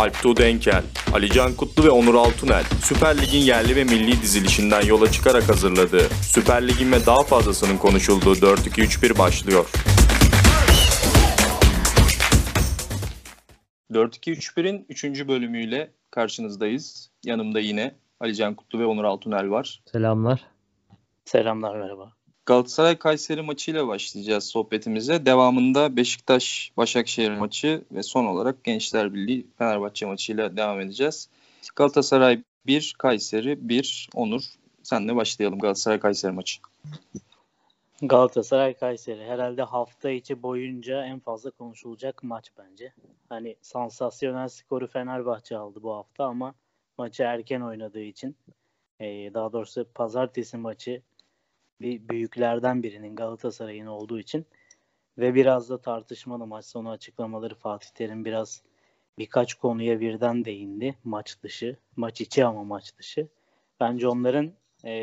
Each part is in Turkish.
Alp Tuğ Denkel, Alican Kutlu ve Onur Altunel, Süper Lig'in yerli ve milli dizilişinden yola çıkarak hazırladığı, Süper Lig'in ve daha fazlasının konuşulduğu 4-2-3-1 başlıyor. 4-2-3-1'in 3. bölümüyle karşınızdayız. Yanımda yine Alican Kutlu ve Onur Altunel var. Selamlar. Selamlar merhaba. Galatasaray Kayseri maçıyla başlayacağız sohbetimize. Devamında Beşiktaş Başakşehir maçı ve son olarak Gençler Birliği Fenerbahçe maçıyla devam edeceğiz. Galatasaray 1, Kayseri 1, Onur. Senle başlayalım Galatasaray Kayseri maçı. Galatasaray Kayseri herhalde hafta içi boyunca en fazla konuşulacak maç bence. Hani sansasyonel skoru Fenerbahçe aldı bu hafta ama maçı erken oynadığı için daha doğrusu pazartesi maçı bir büyüklerden birinin Galatasaray'ın olduğu için ve biraz da tartışmalı maç sonu açıklamaları Fatih Terim biraz birkaç konuya birden değindi maç dışı, maç içi ama maç dışı. Bence onların e,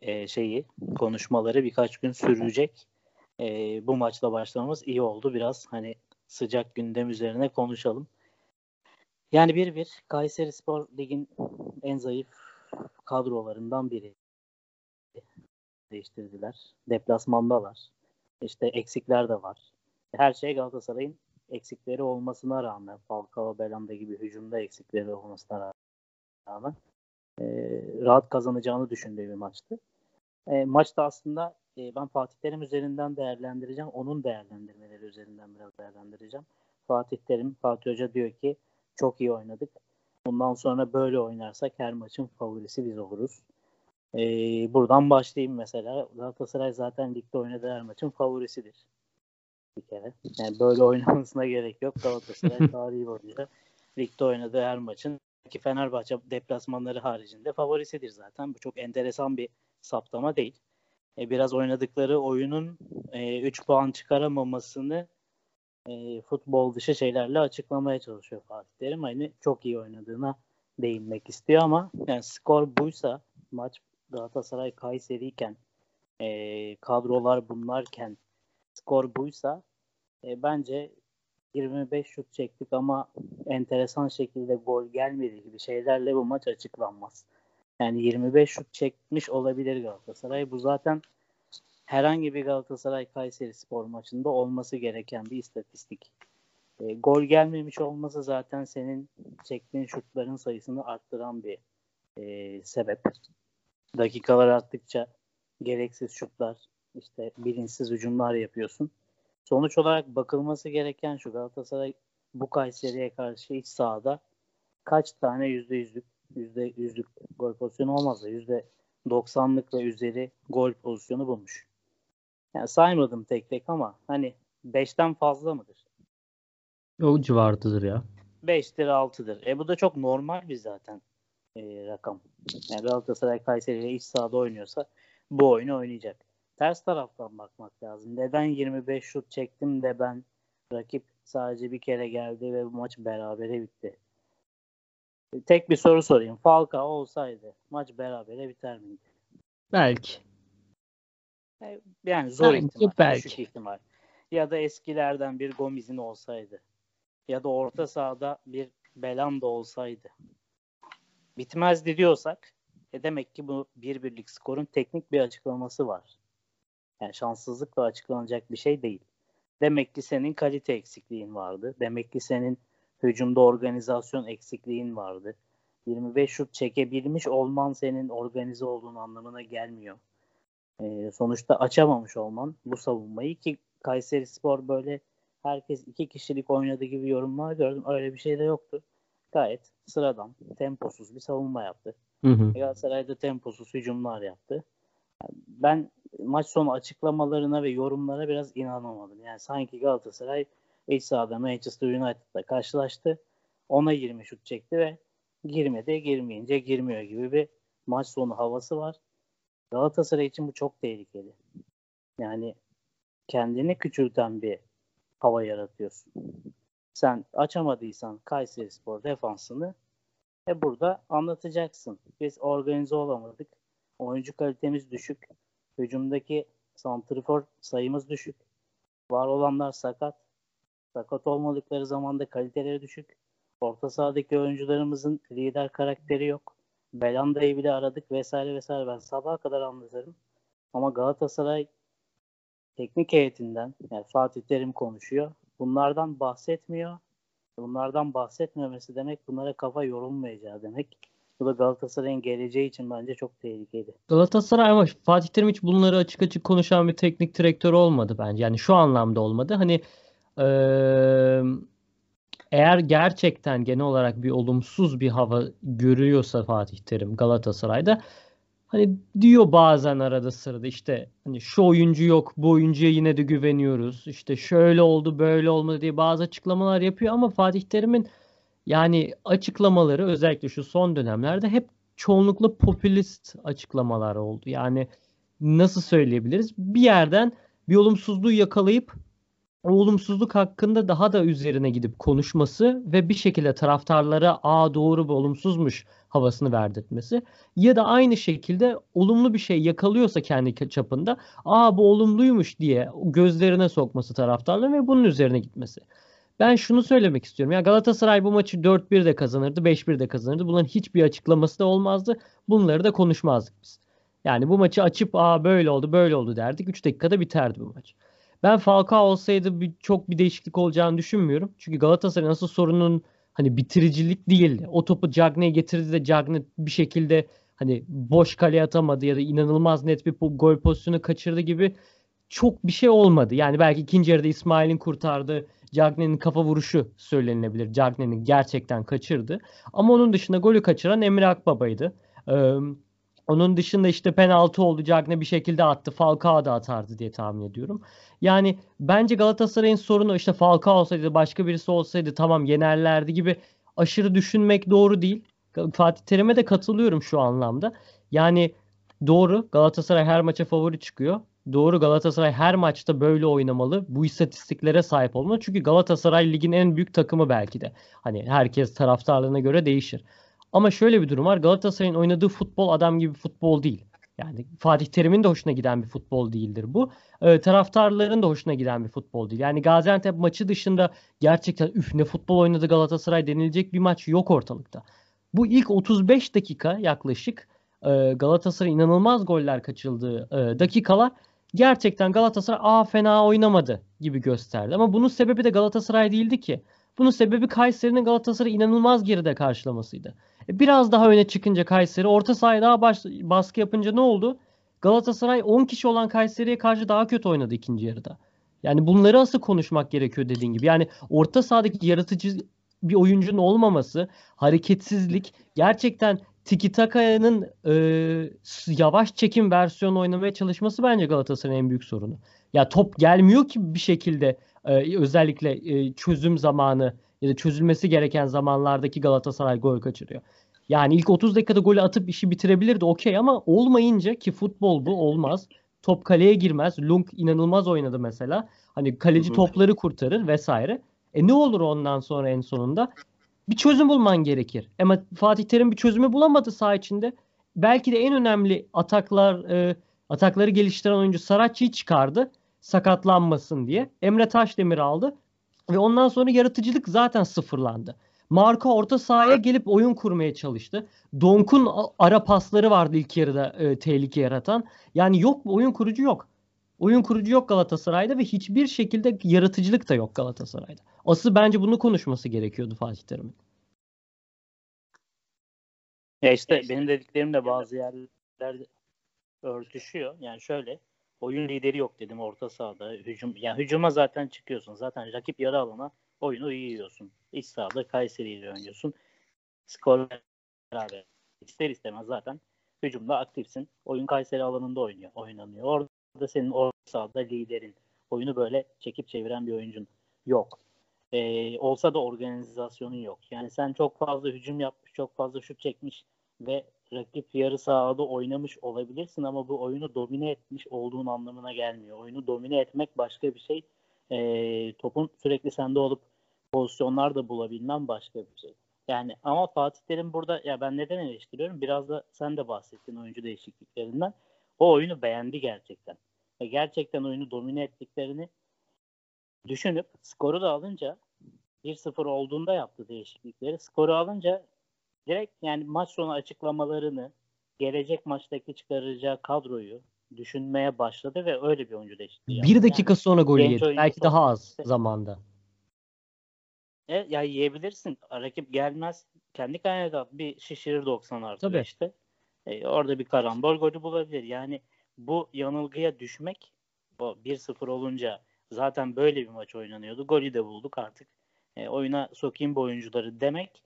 e, şeyi konuşmaları birkaç gün sürecek. E, bu maçla başlamamız iyi oldu. Biraz hani sıcak gündem üzerine konuşalım. Yani bir bir Kayseri Spor Lig'in en zayıf kadrolarından biri değiştirdiler. Deplasmandalar. İşte eksikler de var. Her şey Galatasaray'ın eksikleri olmasına rağmen Falcao, Belanda gibi hücumda eksikleri olmasına rağmen e, rahat kazanacağını düşündüğü bir maçtı. E, maçta aslında e, ben Fatih Terim üzerinden değerlendireceğim. Onun değerlendirmeleri üzerinden biraz değerlendireceğim. Fatih Terim, Fatih Hoca diyor ki çok iyi oynadık. Bundan sonra böyle oynarsak her maçın favorisi biz oluruz. Ee, buradan başlayayım mesela. Galatasaray zaten ligde oynadığı her maçın favorisidir. Bir kere. Yani böyle oynamasına gerek yok. Galatasaray tarihi boyunca ligde oynadığı her maçın ki Fenerbahçe deplasmanları haricinde favorisidir zaten. Bu çok enteresan bir saptama değil. E, biraz oynadıkları oyunun 3 e, puan çıkaramamasını e, futbol dışı şeylerle açıklamaya çalışıyor Fatih Terim. Hani çok iyi oynadığına değinmek istiyor ama yani skor buysa maç Galatasaray Kayseri'yken e, kadrolar bunlarken skor buysa e, bence 25 şut çektik ama enteresan şekilde gol gelmedi gibi şeylerle bu maç açıklanmaz. Yani 25 şut çekmiş olabilir Galatasaray. Bu zaten herhangi bir Galatasaray Kayseri spor maçında olması gereken bir istatistik. E, gol gelmemiş olması zaten senin çektiğin şutların sayısını arttıran bir e, sebep dakikalar arttıkça gereksiz şutlar, işte bilinçsiz hücumlar yapıyorsun. Sonuç olarak bakılması gereken şu Galatasaray bu Kayseri'ye karşı iç sahada kaç tane yüzde yüzlük yüzde yüzlük gol pozisyonu olmazsa yüzde doksanlık ve üzeri gol pozisyonu bulmuş. Yani saymadım tek tek ama hani beşten fazla mıdır? O civardadır ya. 5'tir 6'dır. E bu da çok normal bir zaten e, rakam. Yani Galatasaray Kayseri ile iç sahada oynuyorsa bu oyunu oynayacak. Ters taraftan bakmak lazım. Neden 25 şut çektim de ben rakip sadece bir kere geldi ve bu maç berabere bitti. Tek bir soru sorayım. Falcao olsaydı maç berabere biter miydi? Belki. E, yani zor belki, ihtimal. Belki. Düşük ihtimal. Ya da eskilerden bir Gomez'in olsaydı. Ya da orta sahada bir Belanda olsaydı bitmezdi diyorsak e demek ki bu bir birlik skorun teknik bir açıklaması var. Yani şanssızlıkla açıklanacak bir şey değil. Demek ki senin kalite eksikliğin vardı. Demek ki senin hücumda organizasyon eksikliğin vardı. 25 şut çekebilmiş olman senin organize olduğun anlamına gelmiyor. Ee, sonuçta açamamış olman bu savunmayı ki Kayseri Spor böyle herkes iki kişilik oynadı gibi yorumlar gördüm. Öyle bir şey de yoktu gayet sıradan, temposuz bir savunma yaptı. Hı hı. Galatasaray'da temposuz hücumlar yaptı. Ben maç sonu açıklamalarına ve yorumlara biraz inanamadım. Yani sanki Galatasaray iç sahada Manchester United'la karşılaştı. Ona 20 şut çekti ve girmedi. Girmeyince girmiyor gibi bir maç sonu havası var. Galatasaray için bu çok tehlikeli. Yani kendini küçülten bir hava yaratıyorsun sen açamadıysan Kayseri Spor defansını e burada anlatacaksın. Biz organize olamadık. Oyuncu kalitemiz düşük. Hücumdaki santrifor sayımız düşük. Var olanlar sakat. Sakat olmadıkları zaman da kaliteleri düşük. Orta sahadaki oyuncularımızın lider karakteri yok. Belanda'yı bile aradık vesaire vesaire. Ben sabaha kadar anlatırım. Ama Galatasaray teknik heyetinden yani Fatih Terim konuşuyor. Bunlardan bahsetmiyor. Bunlardan bahsetmemesi demek bunlara kafa yorulmayacağı demek. Bu da Galatasaray'ın geleceği için bence çok tehlikeli. Galatasaray ama Fatih Terim hiç bunları açık açık konuşan bir teknik direktör olmadı bence. Yani şu anlamda olmadı. Hani eğer gerçekten genel olarak bir olumsuz bir hava görüyorsa Fatih Terim Galatasaray'da hani diyor bazen arada sırada işte hani şu oyuncu yok bu oyuncuya yine de güveniyoruz. İşte şöyle oldu böyle olmadı diye bazı açıklamalar yapıyor ama Fatih Terim'in yani açıklamaları özellikle şu son dönemlerde hep çoğunlukla popülist açıklamalar oldu. Yani nasıl söyleyebiliriz? Bir yerden bir olumsuzluğu yakalayıp olumsuzluk hakkında daha da üzerine gidip konuşması ve bir şekilde taraftarlara aa doğru bu olumsuzmuş havasını verdirtmesi ya da aynı şekilde olumlu bir şey yakalıyorsa kendi çapında aa bu olumluymuş diye gözlerine sokması taraftarların ve bunun üzerine gitmesi. Ben şunu söylemek istiyorum. Ya Galatasaray bu maçı 4-1 de kazanırdı, 5-1 de kazanırdı. Bunların hiçbir açıklaması da olmazdı. Bunları da konuşmazdık biz. Yani bu maçı açıp aa böyle oldu, böyle oldu derdik. 3 dakikada biterdi bu maç. Ben Falcao olsaydı bir, çok bir değişiklik olacağını düşünmüyorum. Çünkü Galatasaray'ın asıl sorunun hani bitiricilik değildi. O topu Cagney'e getirdi de Cagney bir şekilde hani boş kaleye atamadı ya da inanılmaz net bir gol pozisyonu kaçırdı gibi çok bir şey olmadı. Yani belki ikinci yarıda İsmail'in kurtardığı Cagney'in kafa vuruşu söylenilebilir. Cagney'in gerçekten kaçırdı. Ama onun dışında golü kaçıran Emre Akbaba'ydı. Ee, onun dışında işte penaltı oldu. Cagney bir şekilde attı. Falcao da atardı diye tahmin ediyorum. Yani bence Galatasaray'ın sorunu işte Falcao olsaydı başka birisi olsaydı tamam yenerlerdi gibi aşırı düşünmek doğru değil. Fatih Terim'e de katılıyorum şu anlamda. Yani doğru Galatasaray her maça favori çıkıyor. Doğru Galatasaray her maçta böyle oynamalı. Bu istatistiklere sahip olmalı. Çünkü Galatasaray ligin en büyük takımı belki de. Hani herkes taraftarlığına göre değişir. Ama şöyle bir durum var. Galatasaray'ın oynadığı futbol adam gibi futbol değil. Yani Fatih Terim'in de hoşuna giden bir futbol değildir bu. Ee, taraftarların da hoşuna giden bir futbol değil. Yani Gaziantep maçı dışında gerçekten üf ne futbol oynadı Galatasaray denilecek bir maç yok ortalıkta. Bu ilk 35 dakika yaklaşık e, Galatasaray inanılmaz goller kaçıldığı e, dakikalar gerçekten Galatasaray aa fena oynamadı gibi gösterdi. Ama bunun sebebi de Galatasaray değildi ki. Bunun sebebi Kayseri'nin Galatasaray'ı inanılmaz geride karşılamasıydı. Biraz daha öne çıkınca Kayseri orta sahaya daha baş, baskı yapınca ne oldu? Galatasaray 10 kişi olan Kayseri'ye karşı daha kötü oynadı ikinci yarıda. Yani bunları asıl konuşmak gerekiyor dediğin gibi. Yani orta sahadaki yaratıcı bir oyuncunun olmaması, hareketsizlik gerçekten Tiki Taka'nın e, yavaş çekim versiyonu oynamaya çalışması bence Galatasaray'ın en büyük sorunu. Ya top gelmiyor ki bir şekilde e, özellikle e, çözüm zamanı ya da çözülmesi gereken zamanlardaki Galatasaray gol kaçırıyor. Yani ilk 30 dakikada golü atıp işi bitirebilirdi okey ama olmayınca ki futbol bu olmaz. Top kaleye girmez. Lung inanılmaz oynadı mesela. Hani kaleci topları kurtarır vesaire. E ne olur ondan sonra en sonunda? Bir çözüm bulman gerekir. Ama Fatih Terim bir çözümü bulamadı saha içinde. Belki de en önemli ataklar e, atakları geliştiren oyuncu Saratçı'yı çıkardı sakatlanmasın diye. Emre Taşdemir aldı ve ondan sonra yaratıcılık zaten sıfırlandı. Marka orta sahaya gelip oyun kurmaya çalıştı. Donk'un ara pasları vardı ilk yarıda e, tehlike yaratan. Yani yok oyun kurucu yok. Oyun kurucu yok Galatasaray'da ve hiçbir şekilde yaratıcılık da yok Galatasaray'da. Asıl bence bunu konuşması gerekiyordu Fatih Terim'in. Ya işte benim dediklerim de bazı yerlerde örtüşüyor. Yani şöyle oyun lideri yok dedim orta sahada. Hücum yani hücuma zaten çıkıyorsun. Zaten rakip yarı alana oyunu iyi yiyorsun. İç sahada Kayseri ile oynuyorsun. Skor beraber. İster istemez zaten hücumda aktifsin. Oyun Kayseri alanında oynuyor, oynanıyor. Orada senin orta sahada liderin. Oyunu böyle çekip çeviren bir oyuncun yok. Ee, olsa da organizasyonun yok. Yani sen çok fazla hücum yapmış, çok fazla şut çekmiş ve rakip yarı sahada oynamış olabilirsin ama bu oyunu domine etmiş olduğun anlamına gelmiyor. Oyunu domine etmek başka bir şey. E, topun sürekli sende olup pozisyonlar da bulabilmem başka bir şey. Yani ama Fatih Terim burada ya ben neden eleştiriyorum? Biraz da sen de bahsettin oyuncu değişikliklerinden. O oyunu beğendi gerçekten. Ve gerçekten oyunu domine ettiklerini düşünüp skoru da alınca 1-0 olduğunda yaptı değişiklikleri. Skoru alınca direkt yani maç sonu açıklamalarını gelecek maçtaki çıkaracağı kadroyu düşünmeye başladı ve öyle bir oyuncu değişikliği yaptı. Bir dakika sonra golü yedi. Belki daha az işte- zamanda. E, ya yiyebilirsin. Rakip gelmez. Kendi kaynağına da bir şişirir 90 artı Tabii. işte. E, orada bir karambol golü bulabilir. Yani bu yanılgıya düşmek o 1-0 olunca zaten böyle bir maç oynanıyordu. Golü de bulduk artık. E, oyuna sokayım bu oyuncuları demek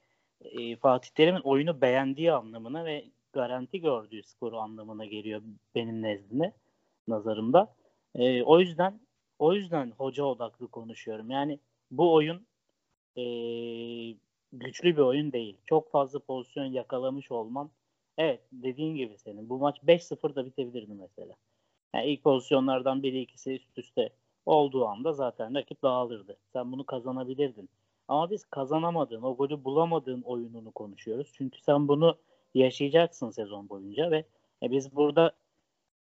e, Fatih Terim'in oyunu beğendiği anlamına ve garanti gördüğü skoru anlamına geliyor benim nezdimde, nazarımda. E, o yüzden o yüzden hoca odaklı konuşuyorum. Yani bu oyun e, güçlü bir oyun değil. Çok fazla pozisyon yakalamış olman evet dediğin gibi senin. Bu maç 5-0 da bitebilirdi mesela. Yani ilk pozisyonlardan biri ikisi üst üste olduğu anda zaten rakip dağılırdı. Sen bunu kazanabilirdin. Ama biz kazanamadığın, o golü bulamadığın oyununu konuşuyoruz. Çünkü sen bunu yaşayacaksın sezon boyunca ve e, biz burada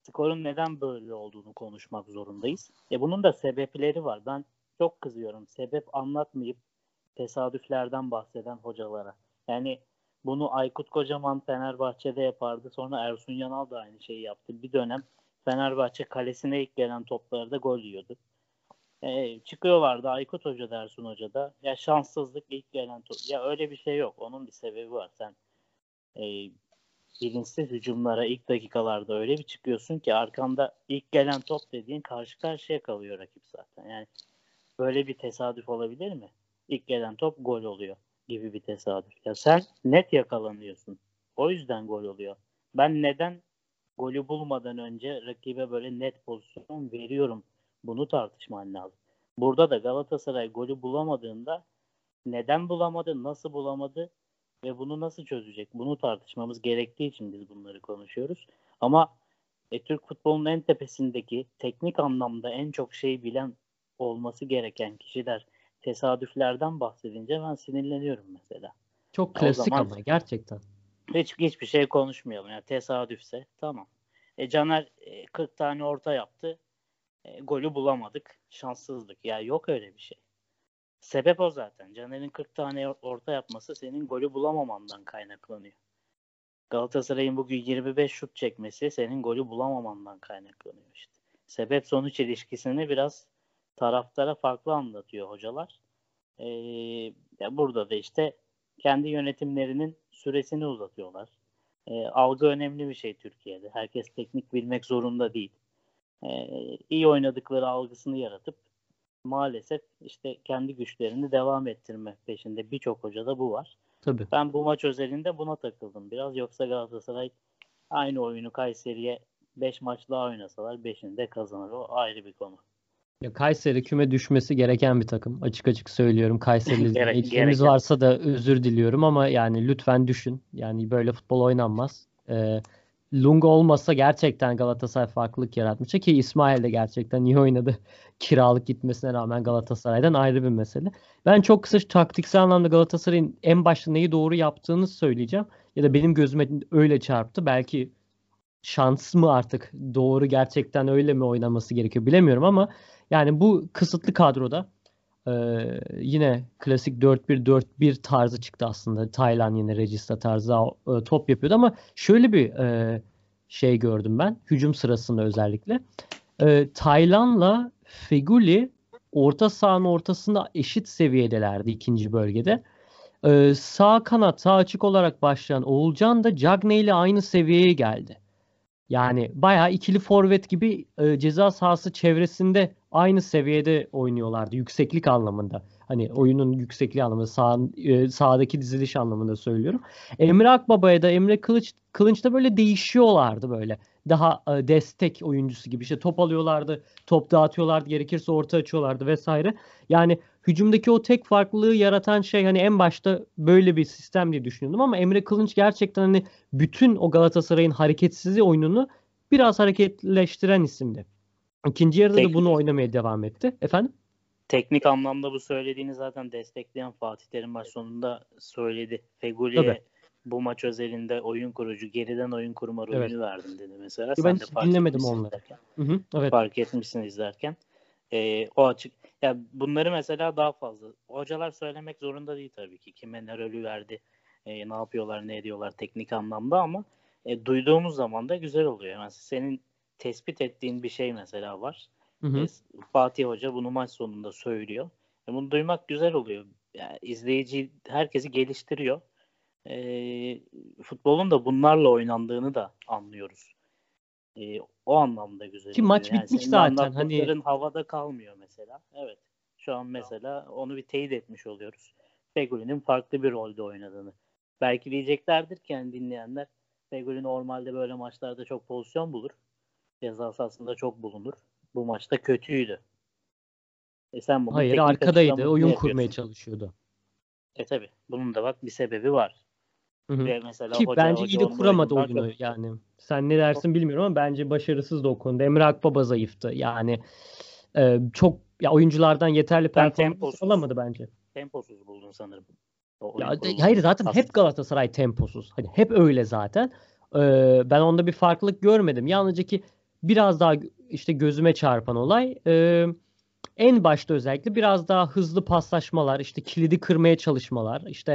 skorun neden böyle olduğunu konuşmak zorundayız. E bunun da sebepleri var. Ben çok kızıyorum. Sebep anlatmayıp tesadüflerden bahseden hocalara. Yani bunu Aykut Kocaman Fenerbahçe'de yapardı. Sonra Ersun Yanal da aynı şeyi yaptı. Bir dönem Fenerbahçe kalesine ilk gelen toplarda gol yiyordu. Ee, çıkıyorlardı Aykut Hoca da Ersun Hoca da. Ya şanssızlık ilk gelen top. Ya öyle bir şey yok. Onun bir sebebi var. Sen e, bilinçsiz hücumlara ilk dakikalarda öyle bir çıkıyorsun ki arkanda ilk gelen top dediğin karşı karşıya kalıyor rakip zaten. Yani böyle bir tesadüf olabilir mi? İlk gelen top gol oluyor gibi bir tesadüf. Ya sen net yakalanıyorsun. O yüzden gol oluyor. Ben neden golü bulmadan önce rakibe böyle net pozisyon veriyorum? Bunu tartışman lazım. Burada da Galatasaray golü bulamadığında neden bulamadı, nasıl bulamadı ve bunu nasıl çözecek? Bunu tartışmamız gerektiği için biz bunları konuşuyoruz. Ama e, Türk futbolunun en tepesindeki teknik anlamda en çok şeyi bilen olması gereken kişiler tesadüflerden bahsedince ben sinirleniyorum mesela. Çok O klasik zaman- ama gerçekten. Hiç hiçbir şey konuşmayalım. Yani tesadüfse tamam. E, Caner e, 40 tane orta yaptı. E, golü bulamadık. Şanssızlık. Ya yok öyle bir şey. Sebep o zaten. Caner'in 40 tane orta yapması senin golü bulamamandan kaynaklanıyor. Galatasaray'ın bugün 25 şut çekmesi senin golü bulamamandan kaynaklanıyor işte. Sebep sonuç ilişkisini biraz taraftara farklı anlatıyor hocalar. Ee, ya burada da işte kendi yönetimlerinin süresini uzatıyorlar. Ee, algı önemli bir şey Türkiye'de. Herkes teknik bilmek zorunda değil. Ee, iyi oynadıkları algısını yaratıp maalesef işte kendi güçlerini devam ettirme peşinde birçok hocada bu var. Tabii. Ben bu maç özelinde buna takıldım biraz. Yoksa Galatasaray aynı oyunu Kayseri'ye 5 maç daha oynasalar 5'ini de kazanır. O ayrı bir konu. Ya Kayseri küme düşmesi gereken bir takım. Açık açık söylüyorum. Kayseri Gerek- dinleyicilerimiz gereken. varsa da özür diliyorum ama yani lütfen düşün. Yani böyle futbol oynanmaz. Ee, Lunga olmasa gerçekten Galatasaray farklılık yaratmıştı ki İsmail de gerçekten iyi oynadı. Kiralık gitmesine rağmen Galatasaray'dan ayrı bir mesele. Ben çok kısa taktiksel anlamda Galatasaray'ın en başta neyi doğru yaptığını söyleyeceğim. Ya da benim gözüme öyle çarptı. Belki şans mı artık doğru gerçekten öyle mi oynaması gerekiyor bilemiyorum ama yani bu kısıtlı kadroda e, yine klasik 4-1-4-1 tarzı çıktı aslında. Taylan yine Regista tarzı e, top yapıyordu ama şöyle bir e, şey gördüm ben hücum sırasında özellikle. E, Taylan'la Feguli orta sahanın ortasında eşit seviyedelerdi ikinci bölgede. E, sağ kanat sağ açık olarak başlayan Oğulcan da Cagney ile aynı seviyeye geldi. Yani bayağı ikili forvet gibi e, ceza sahası çevresinde aynı seviyede oynuyorlardı yükseklik anlamında. Hani oyunun yüksekliği anlamında sağ, e, sağdaki diziliş anlamında söylüyorum. Emre Akbaba'ya da Emre Kılıç Kılınç da böyle değişiyorlardı böyle. Daha e, destek oyuncusu gibi işte top alıyorlardı, top dağıtıyorlardı, gerekirse orta açıyorlardı vesaire. Yani hücumdaki o tek farklılığı yaratan şey hani en başta böyle bir sistem diye düşünüyordum ama Emre Kılınç gerçekten hani bütün o Galatasaray'ın hareketsizliği oyununu biraz hareketleştiren isimdi. İkinci yarıda da Teknik. bunu oynamaya devam etti. Efendim? Teknik anlamda bu söylediğini zaten destekleyen Fatih Terim maç sonunda söyledi. Tabii. bu maç özelinde oyun kurucu, geriden oyun kurma rolünü Evet. verdim dedi mesela. Ben Sen de fark dinlemedim onları. izlerken. Hı hı, evet. Fark etmişsin izlerken. Ee, o açık. Ya bunları mesela daha fazla. Hocalar söylemek zorunda değil tabii ki. Kime ne rolü verdi, e, ne yapıyorlar, ne ediyorlar teknik anlamda ama e, duyduğumuz zaman da güzel oluyor. Yani senin tespit ettiğin bir şey mesela var. Hı hı. E, Fatih Hoca bunu maç sonunda söylüyor. E, bunu duymak güzel oluyor. Yani izleyici herkesi geliştiriyor. E, futbolun da bunlarla oynandığını da anlıyoruz. E, o anlamda güzel. Ki oluyor. maç Yani bitmiş zaten, anlattıkların havada kalmıyor mesela. Evet. Şu an mesela onu bir teyit etmiş oluyoruz. Fegoli'nin farklı bir rolde oynadığını. Belki diyeceklerdir ki yani dinleyenler Fegoli normalde böyle maçlarda çok pozisyon bulur. Ceza sahasında çok bulunur. Bu maçta kötüydü. E sen bunu Hayır arkadaydı. Oyun kurmaya çalışıyordu. E tabi. Bunun da bak bir sebebi var. Hı hı. Ve mesela Ki hoca, bence hoca iyi de kuramadı oyunu çok- yani. Sen ne dersin bilmiyorum ama bence başarısız da o konuda. Emre Akbaba zayıftı. Yani e, çok ya oyunculardan yeterli performans alamadı bence. temposuz buldun sanırım. Ya, hayır zaten Aslında- hep Galatasaray temposuz. Hani hep öyle zaten. Ee, ben onda bir farklılık görmedim. Yalnızca ki biraz daha işte gözüme çarpan olay e, en başta özellikle biraz daha hızlı paslaşmalar, işte kilidi kırmaya çalışmalar, işte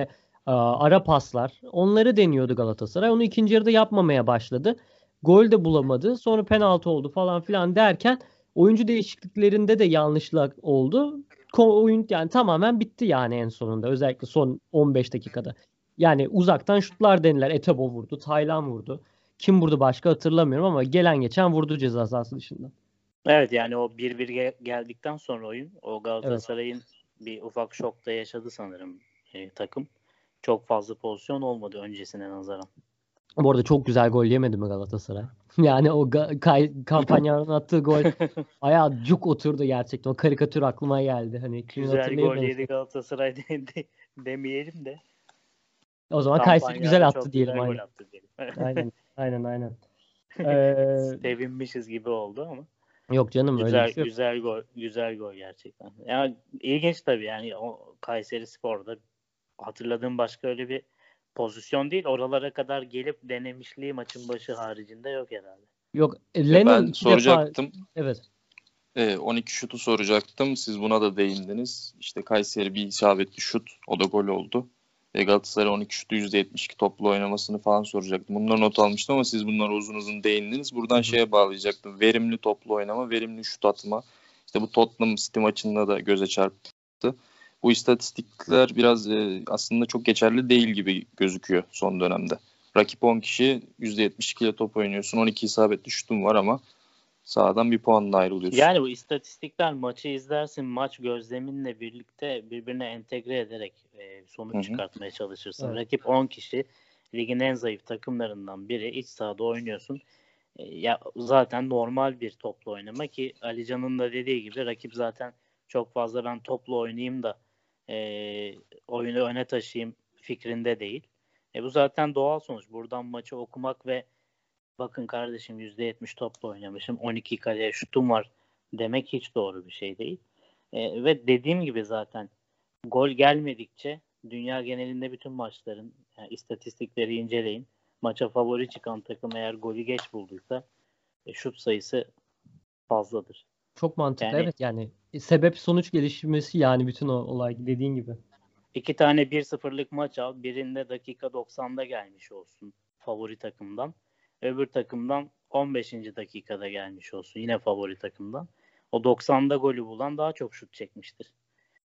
e, ara paslar. Onları deniyordu Galatasaray. Onu ikinci yarıda yapmamaya başladı. Gol de bulamadı. Sonra penaltı oldu falan filan derken oyuncu değişikliklerinde de yanlışlık oldu. Ko- oyun yani tamamen bitti yani en sonunda. Özellikle son 15 dakikada. Yani uzaktan şutlar deniler. Etebo vurdu, Taylan vurdu. Kim vurdu başka hatırlamıyorum ama gelen geçen vurdu ceza sahası dışında. Evet yani o 1-1 gel- geldikten sonra oyun o Galatasaray'ın bir ufak şokta yaşadı sanırım e, takım. Çok fazla pozisyon olmadı öncesine nazaran. Bu arada çok güzel gol yemedi mi Galatasaray? Yani o ga- kay- kampanyanın attığı gol ayağı cuk oturdu gerçekten. O karikatür aklıma geldi. Hani Güzel gol yedi Galatasaray de, de- demeyelim de. O zaman Kayseri güzel attı diyelim. güzel Aynen. attı diyelim. aynen, aynen, aynen. Ee, Sevinmişiz gibi oldu ama. yok canım öyle Güzel bir şey yok. güzel gol güzel gol gerçekten. Yani ilginç tabii yani o Kayseri Spor'da hatırladığım başka öyle bir pozisyon değil. Oralara kadar gelip denemişliği maçın başı haricinde yok herhalde. Yok e, Lennon ben iki defa soracaktım. evet. E, 12 şutu soracaktım. Siz buna da değindiniz. İşte Kayseri bir isabetli şut. O da gol oldu. E, Galatasaray 12 şutu %72 toplu oynamasını falan soracaktım. Bunları not almıştım ama siz bunlara uzun uzun değindiniz. Buradan Hı şeye bağlayacaktım. Verimli toplu oynama, verimli şut atma. İşte bu Tottenham City maçında da göze çarptı. Bu istatistikler biraz e, aslında çok geçerli değil gibi gözüküyor son dönemde. Rakip 10 kişi %72 ile top oynuyorsun. 12 isabetli şutun var ama sahadan bir puanla ayrılıyorsun. Yani bu istatistikler maçı izlersin, maç gözleminle birlikte birbirine entegre ederek e, sonuç Hı hı. çıkartmaya çalışırsın. Evet. Rakip 10 kişi ligin en zayıf takımlarından biri. İç sahada oynuyorsun. E, ya zaten normal bir toplu oynama ki Alican'ın da dediği gibi rakip zaten çok fazla ben toplu oynayayım da e, oyunu öne taşıyayım fikrinde değil. E, bu zaten doğal sonuç. Buradan maçı okumak ve bakın kardeşim %70 topla oynamışım 12 kaleye şutum var demek hiç doğru bir şey değil. E, ve dediğim gibi zaten gol gelmedikçe dünya genelinde bütün maçların yani istatistikleri inceleyin. Maça favori çıkan takım eğer golü geç bulduysa e, şut sayısı fazladır. Çok mantıklı. Yani- evet yani sebep sonuç gelişmesi yani bütün o olay dediğin gibi. İki tane 1-0'lık maç al. Birinde dakika 90'da gelmiş olsun favori takımdan. Öbür takımdan 15. dakikada gelmiş olsun yine favori takımdan. O 90'da golü bulan daha çok şut çekmiştir.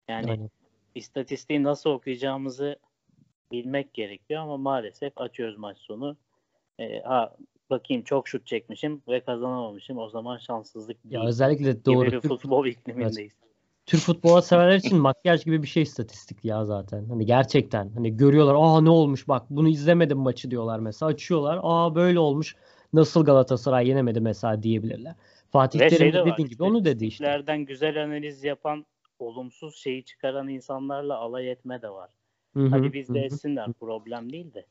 Yani Aynen. istatistiği nasıl okuyacağımızı bilmek gerekiyor ama maalesef açıyoruz maç sonu. Ee, ha bakayım çok şut çekmişim ve kazanamamışım. O zaman şanssızlık Ya değil özellikle gibi doğru. bir Türk, futbol iklimindeyiz. Türk futbola severler için makyaj gibi bir şey istatistik ya zaten. Hani gerçekten hani görüyorlar aa ne olmuş bak bunu izlemedim maçı diyorlar mesela açıyorlar aa böyle olmuş nasıl Galatasaray yenemedi mesela diyebilirler. Fatih Ve Terim şey de de var, dediğin gibi onu dedi işte. İstatistiklerden güzel analiz yapan, olumsuz şeyi çıkaran insanlarla alay etme de var. Hı hı, Hadi biz de hı. etsinler problem değil de.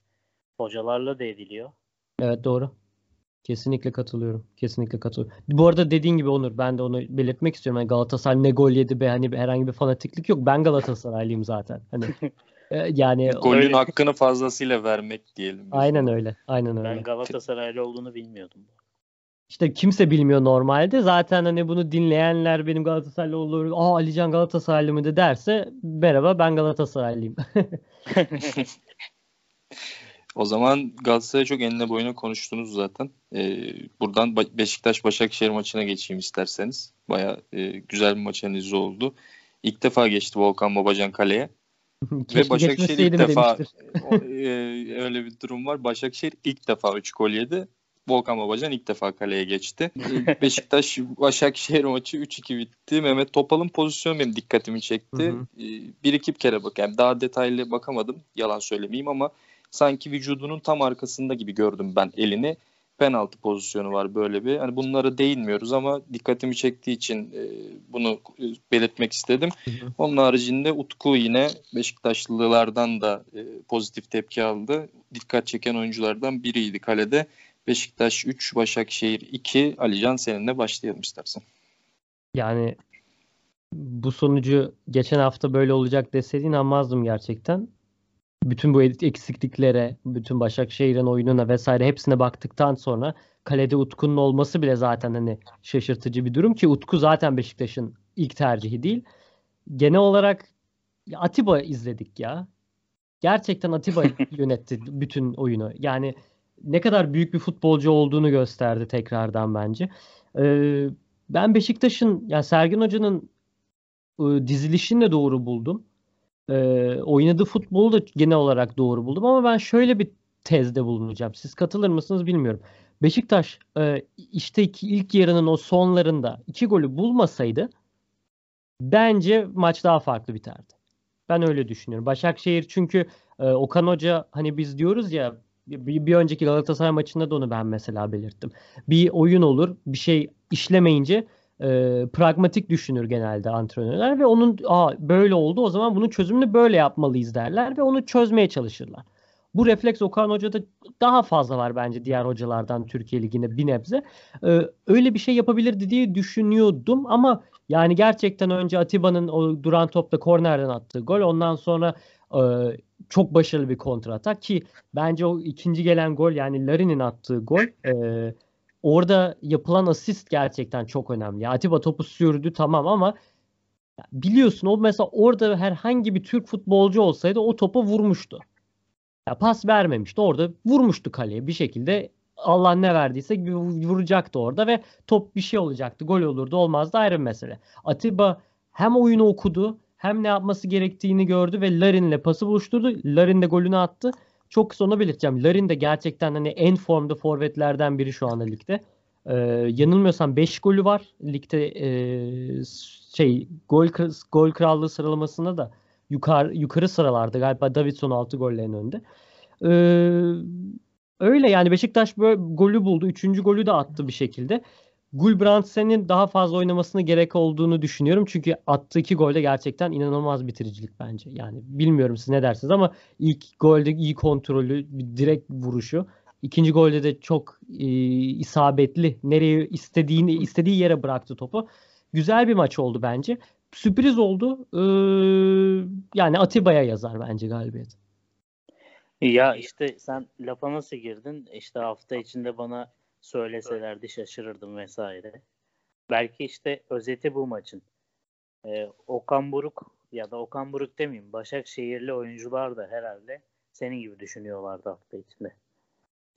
Hocalarla da ediliyor. Evet doğru. Kesinlikle katılıyorum. Kesinlikle katılıyorum. Bu arada dediğin gibi Onur ben de onu belirtmek istiyorum. Yani Galatasaray ne gol yedi be hani herhangi bir fanatiklik yok. Ben Galatasaraylıyım zaten. Hani e, yani Golün Öyle- hakkını fazlasıyla vermek diyelim. aynen öyle. Aynen öyle. Ben Galatasaraylı olduğunu bilmiyordum. işte kimse bilmiyor normalde. Zaten hani bunu dinleyenler benim Galatasaraylı olur. Aa Alican Galatasaraylı mıydı derse merhaba ben Galatasaraylıyım. o zaman Galatasaray çok enine boyuna konuştunuz zaten. Ee, buradan Beşiktaş-Başakşehir maçına geçeyim isterseniz. Baya e, güzel bir maç analizi oldu. İlk defa geçti Volkan Babacan kaleye. Ve Başakşehir ilk defa o, e, öyle bir durum var. Başakşehir ilk defa 3 gol yedi. Volkan Babacan ilk defa kaleye geçti. Beşiktaş Başakşehir maçı 3-2 bitti. Mehmet Topal'ın pozisyonu benim dikkatimi çekti. Hı hı. Bir iki kere bak yani daha detaylı bakamadım. Yalan söylemeyeyim ama sanki vücudunun tam arkasında gibi gördüm ben elini. Penaltı pozisyonu var böyle bir. Hani bunlara değinmiyoruz ama dikkatimi çektiği için e, bunu belirtmek istedim. Hı hı. Onun haricinde Utku yine Beşiktaşlılardan da e, pozitif tepki aldı. Dikkat çeken oyunculardan biriydi kalede. Beşiktaş 3, Başakşehir 2. Alican seninle başlayalım istersen. Yani bu sonucu geçen hafta böyle olacak deseydin inanmazdım gerçekten. Bütün bu eksikliklere, bütün Başakşehir'in oyununa vesaire hepsine baktıktan sonra kalede Utku'nun olması bile zaten hani şaşırtıcı bir durum ki Utku zaten Beşiktaş'ın ilk tercihi değil. Genel olarak Atiba izledik ya. Gerçekten Atiba yönetti bütün oyunu. Yani ne kadar büyük bir futbolcu olduğunu gösterdi tekrardan bence. Ee, ben Beşiktaş'ın yani Sergen Hoca'nın e, dizilişini de doğru buldum. E, oynadığı futbolu da genel olarak doğru buldum ama ben şöyle bir tezde bulunacağım. Siz katılır mısınız bilmiyorum. Beşiktaş e, işte iki, ilk yarının o sonlarında iki golü bulmasaydı bence maç daha farklı biterdi. Ben öyle düşünüyorum. Başakşehir çünkü e, Okan Hoca hani biz diyoruz ya bir, bir önceki Galatasaray maçında da onu ben mesela belirttim. Bir oyun olur, bir şey işlemeyince e, pragmatik düşünür genelde antrenörler ve onun Aa, böyle oldu o zaman bunun çözümünü böyle yapmalıyız derler ve onu çözmeye çalışırlar. Bu refleks Okan Hoca'da daha fazla var bence diğer hocalardan Türkiye Ligi'nde bir nebze. Ee, öyle bir şey yapabilirdi diye düşünüyordum ama yani gerçekten önce Atiba'nın o duran topla kornerden attığı gol ondan sonra e, çok başarılı bir kontratak ki bence o ikinci gelen gol yani Larin'in attığı gol e, orada yapılan asist gerçekten çok önemli. Atiba topu sürdü tamam ama biliyorsun o mesela orada herhangi bir Türk futbolcu olsaydı o topu vurmuştu. Ya pas vermemişti. Orada vurmuştu kaleye bir şekilde. Allah ne verdiyse vuracaktı orada ve top bir şey olacaktı. Gol olurdu olmazdı ayrı bir mesele. Atiba hem oyunu okudu hem ne yapması gerektiğini gördü ve Larin'le pası buluşturdu. Larin de golünü attı. Çok kısa onu belirteceğim. Larin de gerçekten hani en formda forvetlerden biri şu anda ligde. Ee, yanılmıyorsam 5 golü var. Ligde e, şey gol gol krallığı sıralamasında da yukarı yukarı sıralarda galiba Davidson 6 gollerin önünde. Ee, öyle yani Beşiktaş böyle golü buldu. Üçüncü golü de attı bir şekilde. Gulbrandsen'in daha fazla oynamasına gerek olduğunu düşünüyorum. Çünkü attığı iki golde gerçekten inanılmaz bitiricilik bence. Yani bilmiyorum siz ne dersiniz ama ilk golde iyi kontrolü, bir direkt vuruşu. İkinci golde de çok e, isabetli. Nereye istediğini istediği yere bıraktı topu. Güzel bir maç oldu bence. Sürpriz oldu. Ee, yani Atiba'ya yazar bence galibiyet. Ya işte sen lafa nasıl girdin? İşte hafta içinde bana söyleselerdi şaşırırdım vesaire. Belki işte özeti bu maçın. Ee, Okan Buruk ya da Okan Buruk demeyeyim Başakşehirli oyuncular da herhalde senin gibi düşünüyorlardı hafta içinde.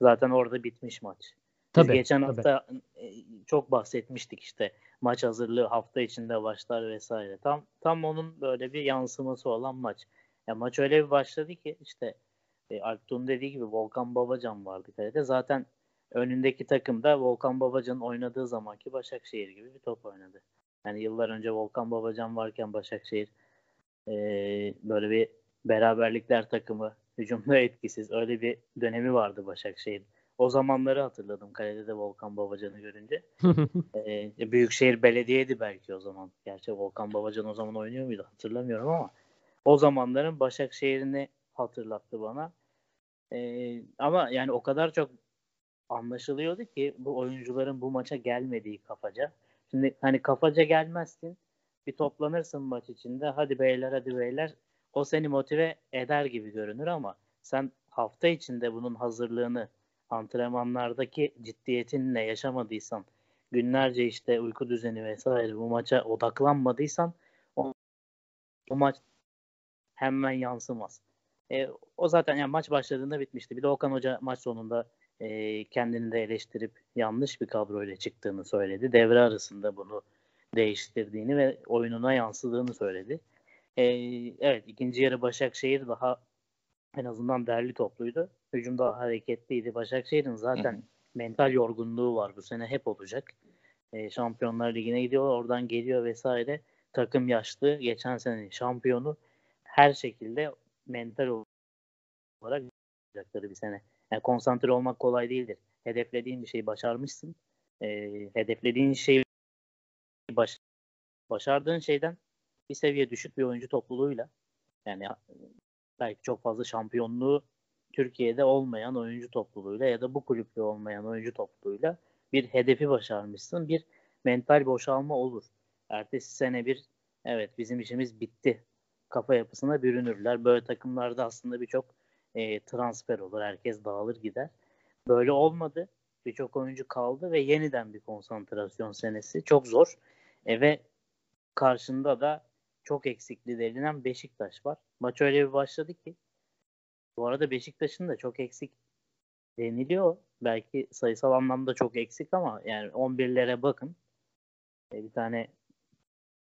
Zaten orada bitmiş maç. Biz tabii, geçen tabii. hafta e, çok bahsetmiştik işte maç hazırlığı hafta içinde başlar vesaire. Tam tam onun böyle bir yansıması olan maç. Ya maç öyle bir başladı ki işte e, Alptuğ'un dediği gibi Volkan Babacan vardı kalede. Zaten önündeki takım da Volkan Babacan'ın oynadığı zamanki Başakşehir gibi bir top oynadı. Yani yıllar önce Volkan Babacan varken Başakşehir e, böyle bir beraberlikler takımı hücumda etkisiz öyle bir dönemi vardı Başakşehir. O zamanları hatırladım kalede de Volkan Babacan'ı görünce. ee, Büyükşehir Belediye'ydi belki o zaman. Gerçi Volkan Babacan o zaman oynuyor muydu hatırlamıyorum ama o zamanların Başakşehir'ini hatırlattı bana. Ee, ama yani o kadar çok anlaşılıyordu ki bu oyuncuların bu maça gelmediği kafaca. Şimdi hani kafaca gelmezsin bir toplanırsın maç içinde hadi beyler hadi beyler o seni motive eder gibi görünür ama sen hafta içinde bunun hazırlığını antrenmanlardaki ciddiyetinle yaşamadıysan, günlerce işte uyku düzeni vesaire bu maça odaklanmadıysan o, o maç hemen yansımaz. E, o zaten yani maç başladığında bitmişti. Bir de Okan Hoca maç sonunda e, kendini de eleştirip yanlış bir kadroyla çıktığını söyledi. Devre arasında bunu değiştirdiğini ve oyununa yansıdığını söyledi. E, evet ikinci yarı Başakşehir daha en azından derli topluydu. Hücumda hareketliydi. Başakşehir'in zaten hı hı. mental yorgunluğu var bu sene hep olacak. E, Şampiyonlar Ligi'ne gidiyor, oradan geliyor vesaire. Takım yaşlı, geçen senenin şampiyonu her şekilde mental olarak olacakları bir sene. Yani konsantre olmak kolay değildir. Hedeflediğin bir şeyi başarmışsın. E, hedeflediğin şeyi baş, başardığın şeyden bir seviye düşük bir oyuncu topluluğuyla yani belki çok fazla şampiyonluğu Türkiye'de olmayan oyuncu topluluğuyla ya da bu kulüpte olmayan oyuncu topluluğuyla bir hedefi başarmışsın. Bir mental boşalma olur. Ertesi sene bir evet bizim işimiz bitti kafa yapısına bürünürler. Böyle takımlarda aslında birçok e, transfer olur. Herkes dağılır gider. Böyle olmadı. Birçok oyuncu kaldı ve yeniden bir konsantrasyon senesi. Çok zor. E, ve karşında da çok eksikli denilen Beşiktaş var. Maç öyle bir başladı ki bu arada Beşiktaş'ın da çok eksik deniliyor. Belki sayısal anlamda çok eksik ama yani 11'lere bakın. E, bir tane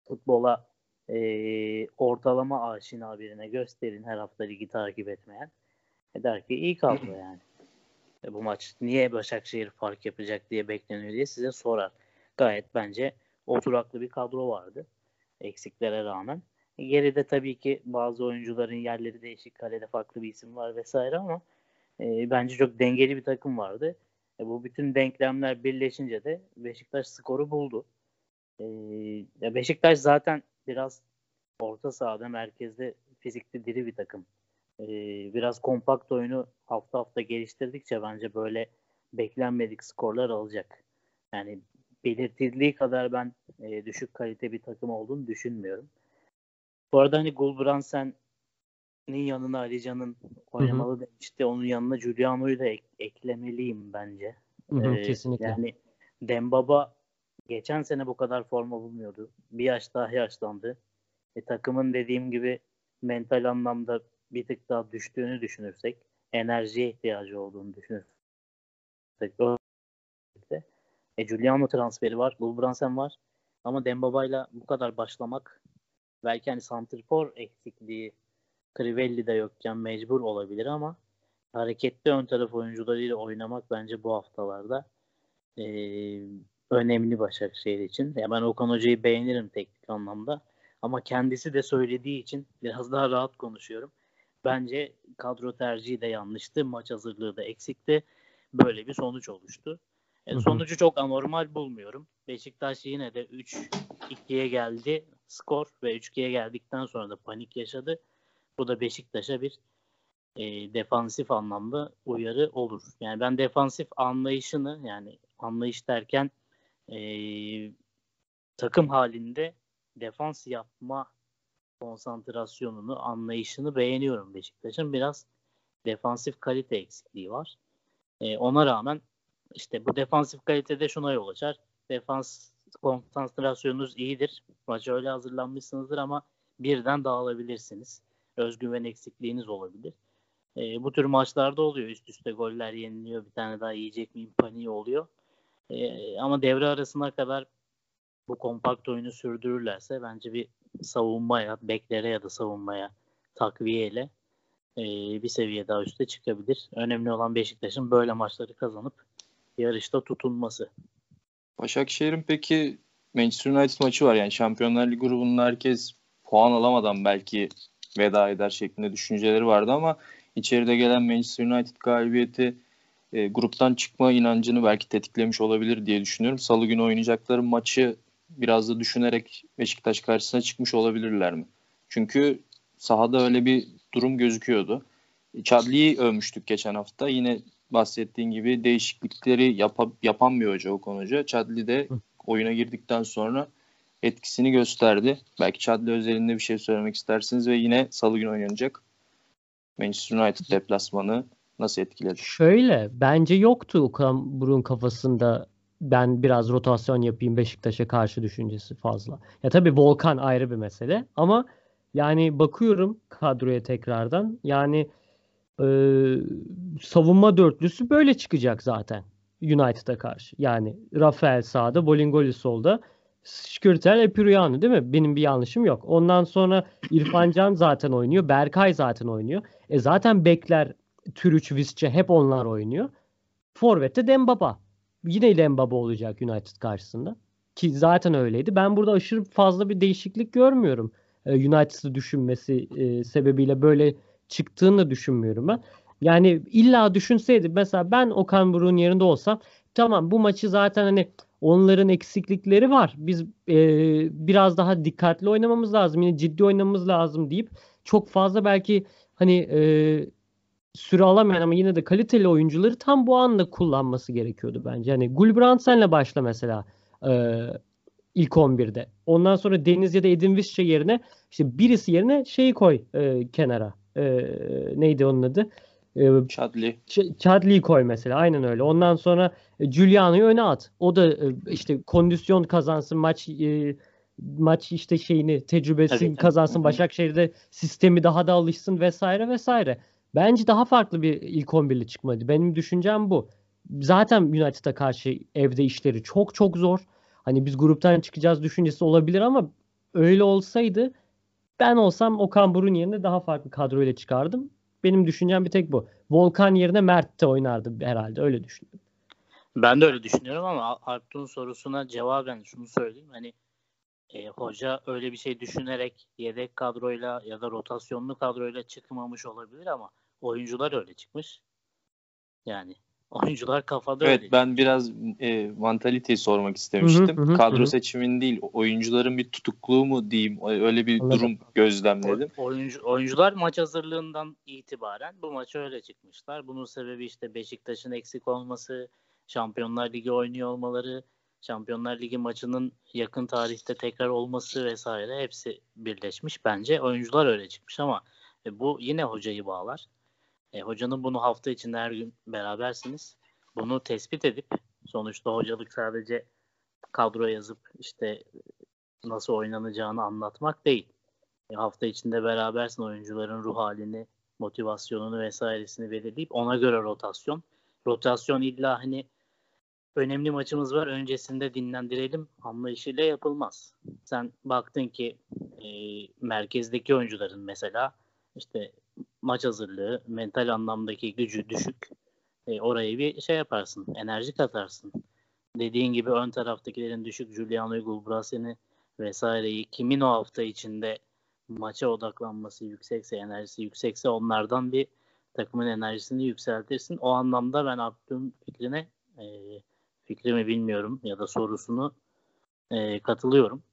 futbola e, ortalama aşina birine gösterin her hafta ligi takip etmeyen. E der ki iyi kaldı yani. E, bu maç niye Başakşehir fark yapacak diye bekleniyor diye size sorar. Gayet bence oturaklı bir kadro vardı. Eksiklere rağmen. E, geride tabii ki bazı oyuncuların yerleri değişik. Kalede farklı bir isim var vesaire ama e, bence çok dengeli bir takım vardı. E, bu bütün denklemler birleşince de Beşiktaş skoru buldu. E, Beşiktaş zaten biraz orta sahada merkezde fizikli diri bir takım. Ee, biraz kompakt oyunu hafta hafta geliştirdikçe bence böyle beklenmedik skorlar alacak. Yani belirtildiği kadar ben e, düşük kalite bir takım olduğunu düşünmüyorum. Bu arada hani Gulbrandsen'in yanına Ali Can'ın oynamalı Hı-hı. demişti. Onun yanına Giuliano'yu da ek- eklemeliyim bence. Hı-hı, ee, kesinlikle. Yani Dembaba geçen sene bu kadar forma bulmuyordu. Bir yaş daha yaşlandı. E, takımın dediğim gibi mental anlamda bir tık daha düştüğünü düşünürsek, enerjiye ihtiyacı olduğunu düşünürsek, e, Giuliano transferi var, Gulbrandsen var. Ama Dembaba'yla bu kadar başlamak belki hani santrfor eksikliği Crivelli de yokken mecbur olabilir ama hareketli ön taraf oyuncularıyla oynamak bence bu haftalarda e, önemli Başakşehir için. Ya ben Okan Hoca'yı beğenirim teknik anlamda. Ama kendisi de söylediği için biraz daha rahat konuşuyorum. Bence kadro tercihi de yanlıştı. Maç hazırlığı da eksikti. Böyle bir sonuç oluştu. E, sonucu çok anormal bulmuyorum. Beşiktaş yine de 3-2'ye geldi skor ve 3-2'ye geldikten sonra da panik yaşadı. Bu da Beşiktaş'a bir e, defansif anlamda uyarı olur. Yani ben defansif anlayışını yani anlayış derken e, takım halinde defans yapma konsantrasyonunu, anlayışını beğeniyorum Beşiktaş'ın. Biraz defansif kalite eksikliği var. E, ona rağmen işte bu defansif kalitede şuna yol açar. Defans konsantrasyonunuz iyidir. Maça öyle hazırlanmışsınızdır ama birden dağılabilirsiniz. Özgüven eksikliğiniz olabilir. E, bu tür maçlarda oluyor. Üst üste goller yeniliyor. Bir tane daha yiyecek miyim paniği oluyor. E, ama devre arasına kadar bu kompakt oyunu sürdürürlerse bence bir savunmaya, beklere ya da savunmaya takviyeyle e, bir seviye daha üste çıkabilir. Önemli olan Beşiktaş'ın böyle maçları kazanıp yarışta tutunması. Başakşehir'in peki Manchester United maçı var. Yani Şampiyonlar Ligi grubunda herkes puan alamadan belki veda eder şeklinde düşünceleri vardı ama içeride gelen Manchester United galibiyeti e, gruptan çıkma inancını belki tetiklemiş olabilir diye düşünüyorum. Salı günü oynayacakları maçı biraz da düşünerek Beşiktaş karşısına çıkmış olabilirler mi? Çünkü sahada öyle bir durum gözüküyordu. Chadli'yi övmüştük geçen hafta. Yine bahsettiğin gibi değişiklikleri yap yapan bir hoca o hoca. Chadli de oyuna girdikten sonra etkisini gösterdi. Belki Chadli özelinde bir şey söylemek istersiniz ve yine salı günü oynanacak. Manchester United deplasmanı nasıl etkiledi? Şöyle bence yoktu Okan Burun kafasında ben biraz rotasyon yapayım Beşiktaş'a karşı düşüncesi fazla. Ya tabii Volkan ayrı bir mesele ama yani bakıyorum kadroya tekrardan yani e, savunma dörtlüsü böyle çıkacak zaten United'a karşı. Yani Rafael sağda, Bolingoli solda, Şükürtel Epürüyanı değil mi? Benim bir yanlışım yok. Ondan sonra İrfan Can zaten oynuyor. Berkay zaten oynuyor. E zaten bekler Türüç, Visca hep onlar oynuyor. Forvet'te Dembaba. Yine Dembaba olacak United karşısında. Ki zaten öyleydi. Ben burada aşırı fazla bir değişiklik görmüyorum. E, United'ı düşünmesi e, sebebiyle böyle çıktığını düşünmüyorum ben. Yani illa düşünseydi mesela ben Okan Buruk'un yerinde olsam tamam bu maçı zaten hani onların eksiklikleri var. Biz e, biraz daha dikkatli oynamamız lazım. Yine ciddi oynamamız lazım deyip çok fazla belki hani e, süre alamayan ama yine de kaliteli oyuncuları tam bu anda kullanması gerekiyordu bence. Hani Gulbrandsen'le başla mesela e, ilk 11'de. Ondan sonra Deniz ya da Edin Visca yerine işte birisi yerine şeyi koy e, kenara. E, neydi onun adı? E. Chadley'i koy mesela. Aynen öyle. Ondan sonra Giuliano'yu öne at. O da e, işte kondisyon kazansın maç e, maç işte şeyini tecrübesi tabii, kazansın. Başakşehir'de sistemi daha da alışsın vesaire vesaire. Bence daha farklı bir ilk 11'li çıkmadı. Benim düşüncem bu. Zaten United'a karşı evde işleri çok çok zor. Hani biz gruptan çıkacağız düşüncesi olabilir ama öyle olsaydı ben olsam Okan Burun yerine daha farklı kadroyla çıkardım. Benim düşüncem bir tek bu. Volkan yerine Mert de oynardı herhalde öyle düşünüyorum. Ben de öyle düşünüyorum ama Artun sorusuna cevaben şunu söyleyeyim. Hani e, hoca öyle bir şey düşünerek yedek kadroyla ya da rotasyonlu kadroyla çıkmamış olabilir ama oyuncular öyle çıkmış. Yani oyuncular kafada evet, öyle. ben biraz e, mantaliteyi sormak istemiştim. Hı hı, Kadro hı. seçimin değil, oyuncuların bir tutukluğu mu diyeyim, öyle bir Anladım. durum gözlemledim. Oyuncu, oyuncular maç hazırlığından itibaren bu maça öyle çıkmışlar. Bunun sebebi işte Beşiktaş'ın eksik olması, Şampiyonlar Ligi oynuyor olmaları, Şampiyonlar Ligi maçının yakın tarihte tekrar olması vesaire hepsi birleşmiş. Bence oyuncular öyle çıkmış ama e, bu yine hocayı bağlar. E, hocanın bunu hafta içinde her gün berabersiniz. Bunu tespit edip sonuçta hocalık sadece kadro yazıp işte nasıl oynanacağını anlatmak değil. E, hafta içinde berabersin oyuncuların ruh halini, motivasyonunu vesairesini belirleyip ona göre rotasyon. Rotasyon illa hani önemli maçımız var öncesinde dinlendirelim anlayışıyla yapılmaz. Sen baktın ki e, merkezdeki oyuncuların mesela işte maç hazırlığı, mental anlamdaki gücü düşük. E, orayı bir şey yaparsın, enerji katarsın. Dediğin gibi ön taraftakilerin düşük Giuliano Gulbrassen'i vesaireyi kimin o hafta içinde maça odaklanması yüksekse, enerjisi yüksekse onlardan bir takımın enerjisini yükseltirsin. O anlamda ben Abdü'nün fikrine e, fikrimi bilmiyorum ya da sorusunu e, katılıyorum.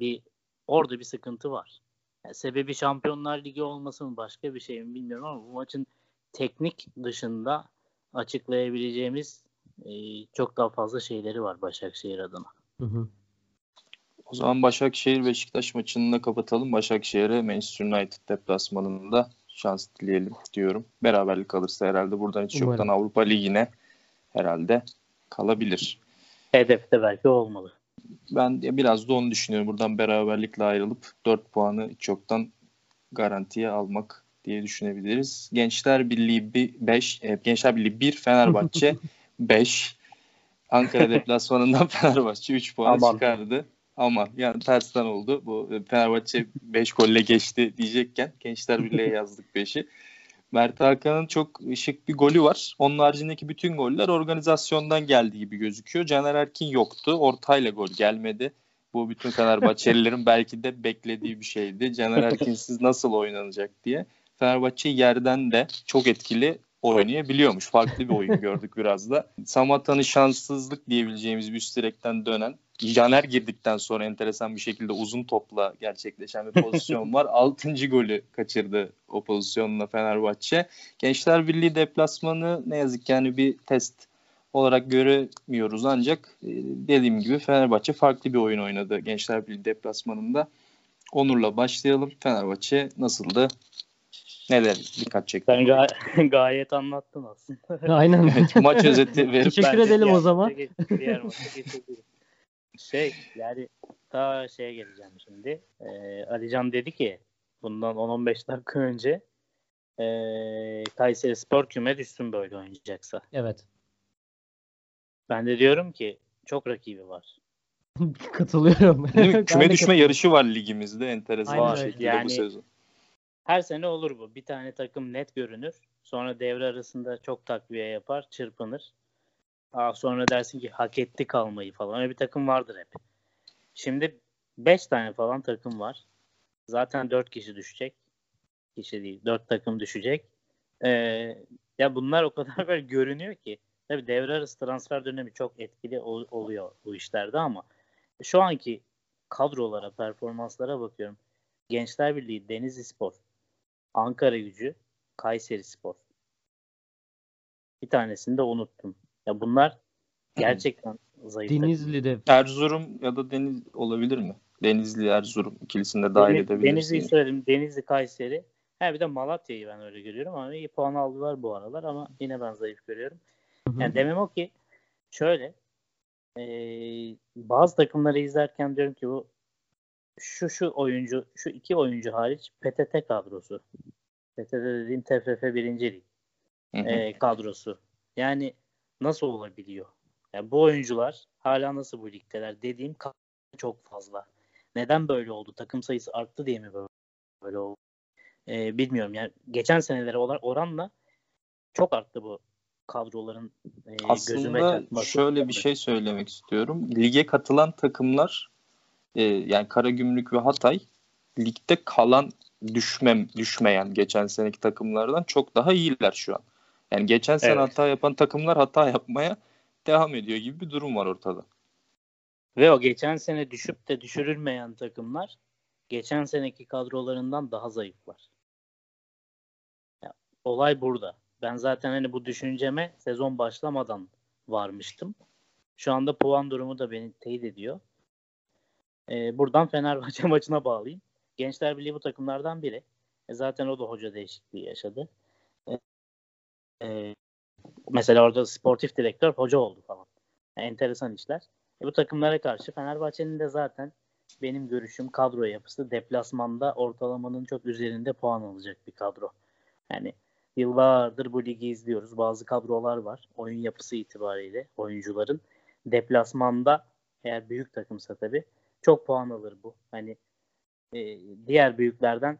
Bir orada bir sıkıntı var. Yani sebebi Şampiyonlar Ligi olması mı başka bir şey mi bilmiyorum ama bu maçın teknik dışında açıklayabileceğimiz e, çok daha fazla şeyleri var Başakşehir adına. Hı hı. O zaman Başakşehir Beşiktaş maçını da kapatalım. Başakşehir'e Manchester United deplasmanında şans dileyelim diyorum. Beraberlik kalırsa herhalde buradan hiç Umarım. yoktan Avrupa Ligi'ne herhalde kalabilir. Hedef de belki olmalı. Ben biraz da onu düşünüyorum. Buradan beraberlikle ayrılıp 4 puanı hiç yoktan garantiye almak diye düşünebiliriz. Gençler Birliği 5, e, Gençler Birliği 1, Fenerbahçe 5. Ankara deplasmanından Fenerbahçe 3 puan Aman. çıkardı. Ama yani tersten oldu. Bu e, Fenerbahçe 5 golle geçti diyecekken Gençler Birliği'ye yazdık 5'i. Mert Hakan'ın çok şık bir golü var. Onun haricindeki bütün goller organizasyondan geldiği gibi gözüküyor. Caner Erkin yoktu. Ortayla gol gelmedi. Bu bütün Fenerbahçelilerin belki de beklediği bir şeydi. Caner Erkin'siz nasıl oynanacak diye. Fenerbahçe yerden de çok etkili oynayabiliyormuş. Farklı bir oyun gördük biraz da. Samatta'nın şanssızlık diyebileceğimiz bir üst direkten dönen Caner girdikten sonra enteresan bir şekilde uzun topla gerçekleşen bir pozisyon var. Altıncı golü kaçırdı o pozisyonla Fenerbahçe. Gençler Birliği deplasmanı ne yazık ki yani bir test olarak göremiyoruz ancak e, dediğim gibi Fenerbahçe farklı bir oyun oynadı Gençler Birliği deplasmanında. Onur'la başlayalım. Fenerbahçe nasıldı? Neler dikkat çekti? Sen ga- gayet anlattın aslında. Aynen. Evet, maç özeti verip Teşekkür Ben edelim o zaman. diğer geçebilirim. Şey yani ta şeye geleceğim şimdi. Ee, Alican dedi ki bundan 10-15 dakika önce ee, Kayseri Spor küme düşsün böyle oynayacaksa. Evet. Ben de diyorum ki çok rakibi var. Katılıyorum. Küme düşme yarışı var ligimizde enteresan Aynen bir şekilde Yani- bu sezon. Her sene olur bu. Bir tane takım net görünür. Sonra devre arasında çok takviye yapar, çırpınır. Aa, sonra dersin ki hak etti kalmayı falan. Öyle bir takım vardır hep. Şimdi 5 tane falan takım var. Zaten 4 kişi düşecek. Kişi değil. 4 takım düşecek. Ee, ya bunlar o kadar böyle görünüyor ki. Tabii devre arası transfer dönemi çok etkili ol- oluyor bu işlerde ama şu anki kadrolara, performanslara bakıyorum. Gençler Birliği, Denizli Spor, Ankara Gücü, Kayseri Spor. Bir tanesini de unuttum. Ya bunlar gerçekten zayıf. Denizli'de Erzurum ya da Deniz olabilir mi? Denizli Erzurum ikilisini de dahil Deniz- edebiliriz. Denizli'yi söyledim. Denizli, Kayseri. Ha bir de Malatya'yı ben öyle görüyorum ama iyi puan aldılar bu aralar ama yine ben zayıf görüyorum. Hı hı. Yani demem o ki şöyle eee, bazı takımları izlerken diyorum ki bu şu şu oyuncu şu iki oyuncu hariç PTT kadrosu. PTT dediğim TFF birinci lig eee, kadrosu. Yani nasıl olabiliyor? Yani bu oyuncular hala nasıl bu ligdeler dediğim çok fazla. Neden böyle oldu? Takım sayısı arttı diye mi böyle, böyle oldu? Eee, bilmiyorum. Yani geçen senelere oran- oranla çok arttı bu kadroların gözüme Aslında çarpması. şöyle bir şey söylemek istiyorum. Lige katılan takımlar e, yani Karagümrük ve Hatay ligde kalan düşmem düşmeyen geçen seneki takımlardan çok daha iyiler şu an. Yani geçen sene Evet. hata yapan takımlar hata yapmaya devam ediyor gibi bir durum var ortada. Ve o geçen sene düşüp de düşürülmeyen takımlar geçen seneki kadrolarından daha zayıflar. Ya, olay burada. Ben zaten hani bu düşünceme sezon başlamadan varmıştım. Şu anda puan durumu da beni teyit ediyor. Ee, buradan Fenerbahçe maçına bağlayayım. Gençler Birliği bu takımlardan biri. E, zaten o da hoca değişikliği yaşadı. E, mesela orada sportif direktör hoca oldu falan. Yani enteresan işler. E, bu takımlara karşı Fenerbahçe'nin de zaten benim görüşüm kadro yapısı deplasmanda ortalamanın çok üzerinde puan alacak bir kadro. Yani yıllardır bu ligi izliyoruz. Bazı kadrolar var. Oyun yapısı itibariyle oyuncuların deplasmanda eğer büyük takımsa tabii çok puan alır bu. Hani e, diğer büyüklerden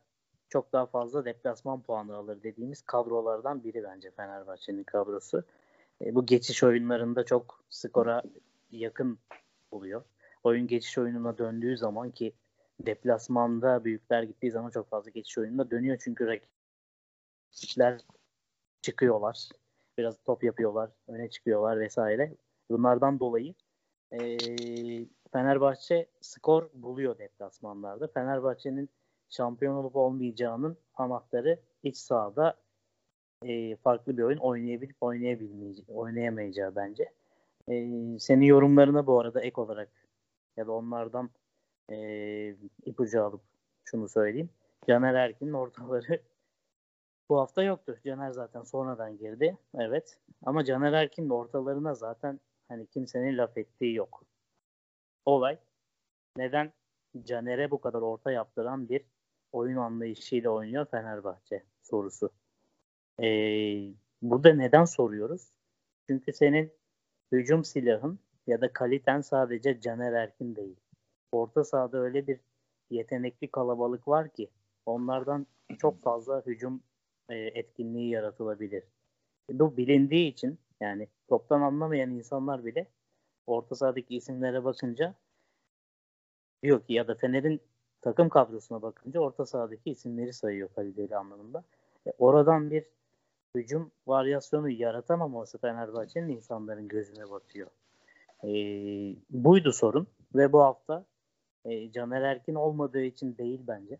çok daha fazla deplasman puanı alır dediğimiz kadrolardan biri bence Fenerbahçe'nin kadrosu. E, bu geçiş oyunlarında çok skora yakın oluyor. Oyun geçiş oyununa döndüğü zaman ki deplasmanda büyükler gittiği zaman çok fazla geçiş oyununa dönüyor çünkü rakipler çıkıyorlar. Biraz top yapıyorlar, öne çıkıyorlar vesaire. Bunlardan dolayı e, Fenerbahçe skor buluyor deplasmanlarda. Fenerbahçe'nin şampiyon olup olmayacağının anahtarı iç sahada e, farklı bir oyun oynayabilip oynayamayacağı bence. E, senin yorumlarına bu arada ek olarak ya da onlardan e, ipucu alıp şunu söyleyeyim. Caner Erkin'in ortaları bu hafta yoktu. Caner zaten sonradan girdi. Evet. Ama Caner Erkin'in ortalarına zaten hani kimsenin laf ettiği yok. Olay neden Caner'e bu kadar orta yaptıran bir oyun anlayışıyla oynuyor Fenerbahçe sorusu. Ee, burada neden soruyoruz? Çünkü senin hücum silahın ya da kaliten sadece Caner Erkin değil. Orta sahada öyle bir yetenekli kalabalık var ki onlardan çok fazla hücum e, etkinliği yaratılabilir. Bu bilindiği için yani toptan anlamayan insanlar bile orta sahadaki isimlere bakınca diyor ki ya da Fener'in takım kadrosuna bakınca orta sahadaki isimleri sayıyor kaliteli anlamında. E, oradan bir hücum varyasyonu yaratamaması Fenerbahçe'nin insanların gözüne batıyor. E, buydu sorun ve bu hafta e, Caner Erkin olmadığı için değil bence.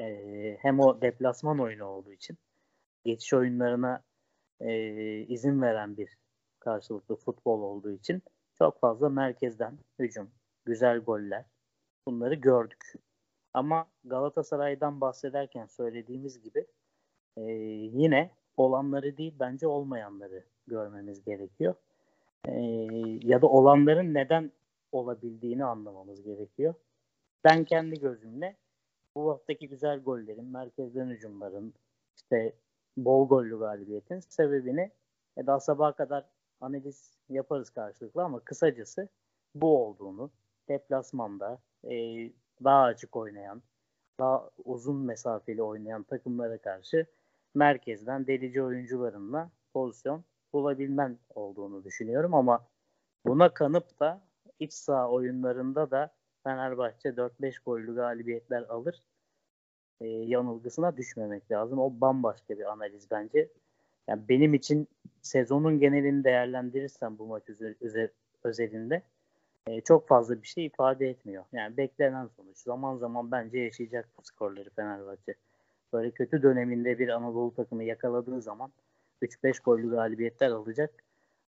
E, hem o deplasman oyunu olduğu için geçiş oyunlarına e, izin veren bir karşılıklı futbol olduğu için çok fazla merkezden hücum, güzel goller bunları gördük. Ama Galatasaray'dan bahsederken söylediğimiz gibi e, yine olanları değil bence olmayanları görmemiz gerekiyor. E, ya da olanların neden olabildiğini anlamamız gerekiyor. Ben kendi gözümle bu haftaki güzel gollerin, merkezden hücumların, işte bol gollü galibiyetin sebebini e, daha sabaha kadar analiz yaparız karşılıklı ama kısacası bu olduğunu deplasmanda e, daha açık oynayan, daha uzun mesafeli oynayan takımlara karşı merkezden delici oyuncularınla pozisyon bulabilmen olduğunu düşünüyorum ama buna kanıp da iç saha oyunlarında da Fenerbahçe 4-5 gollü galibiyetler alır e, yanılgısına düşmemek lazım. O bambaşka bir analiz bence. Yani benim için sezonun genelini değerlendirirsem bu maç üzer, özelinde e, çok fazla bir şey ifade etmiyor. Yani beklenen sonuç. Zaman zaman bence yaşayacak bu skorları Fenerbahçe. Böyle kötü döneminde bir Anadolu takımı yakaladığı zaman 3-5 gollü galibiyetler alacak.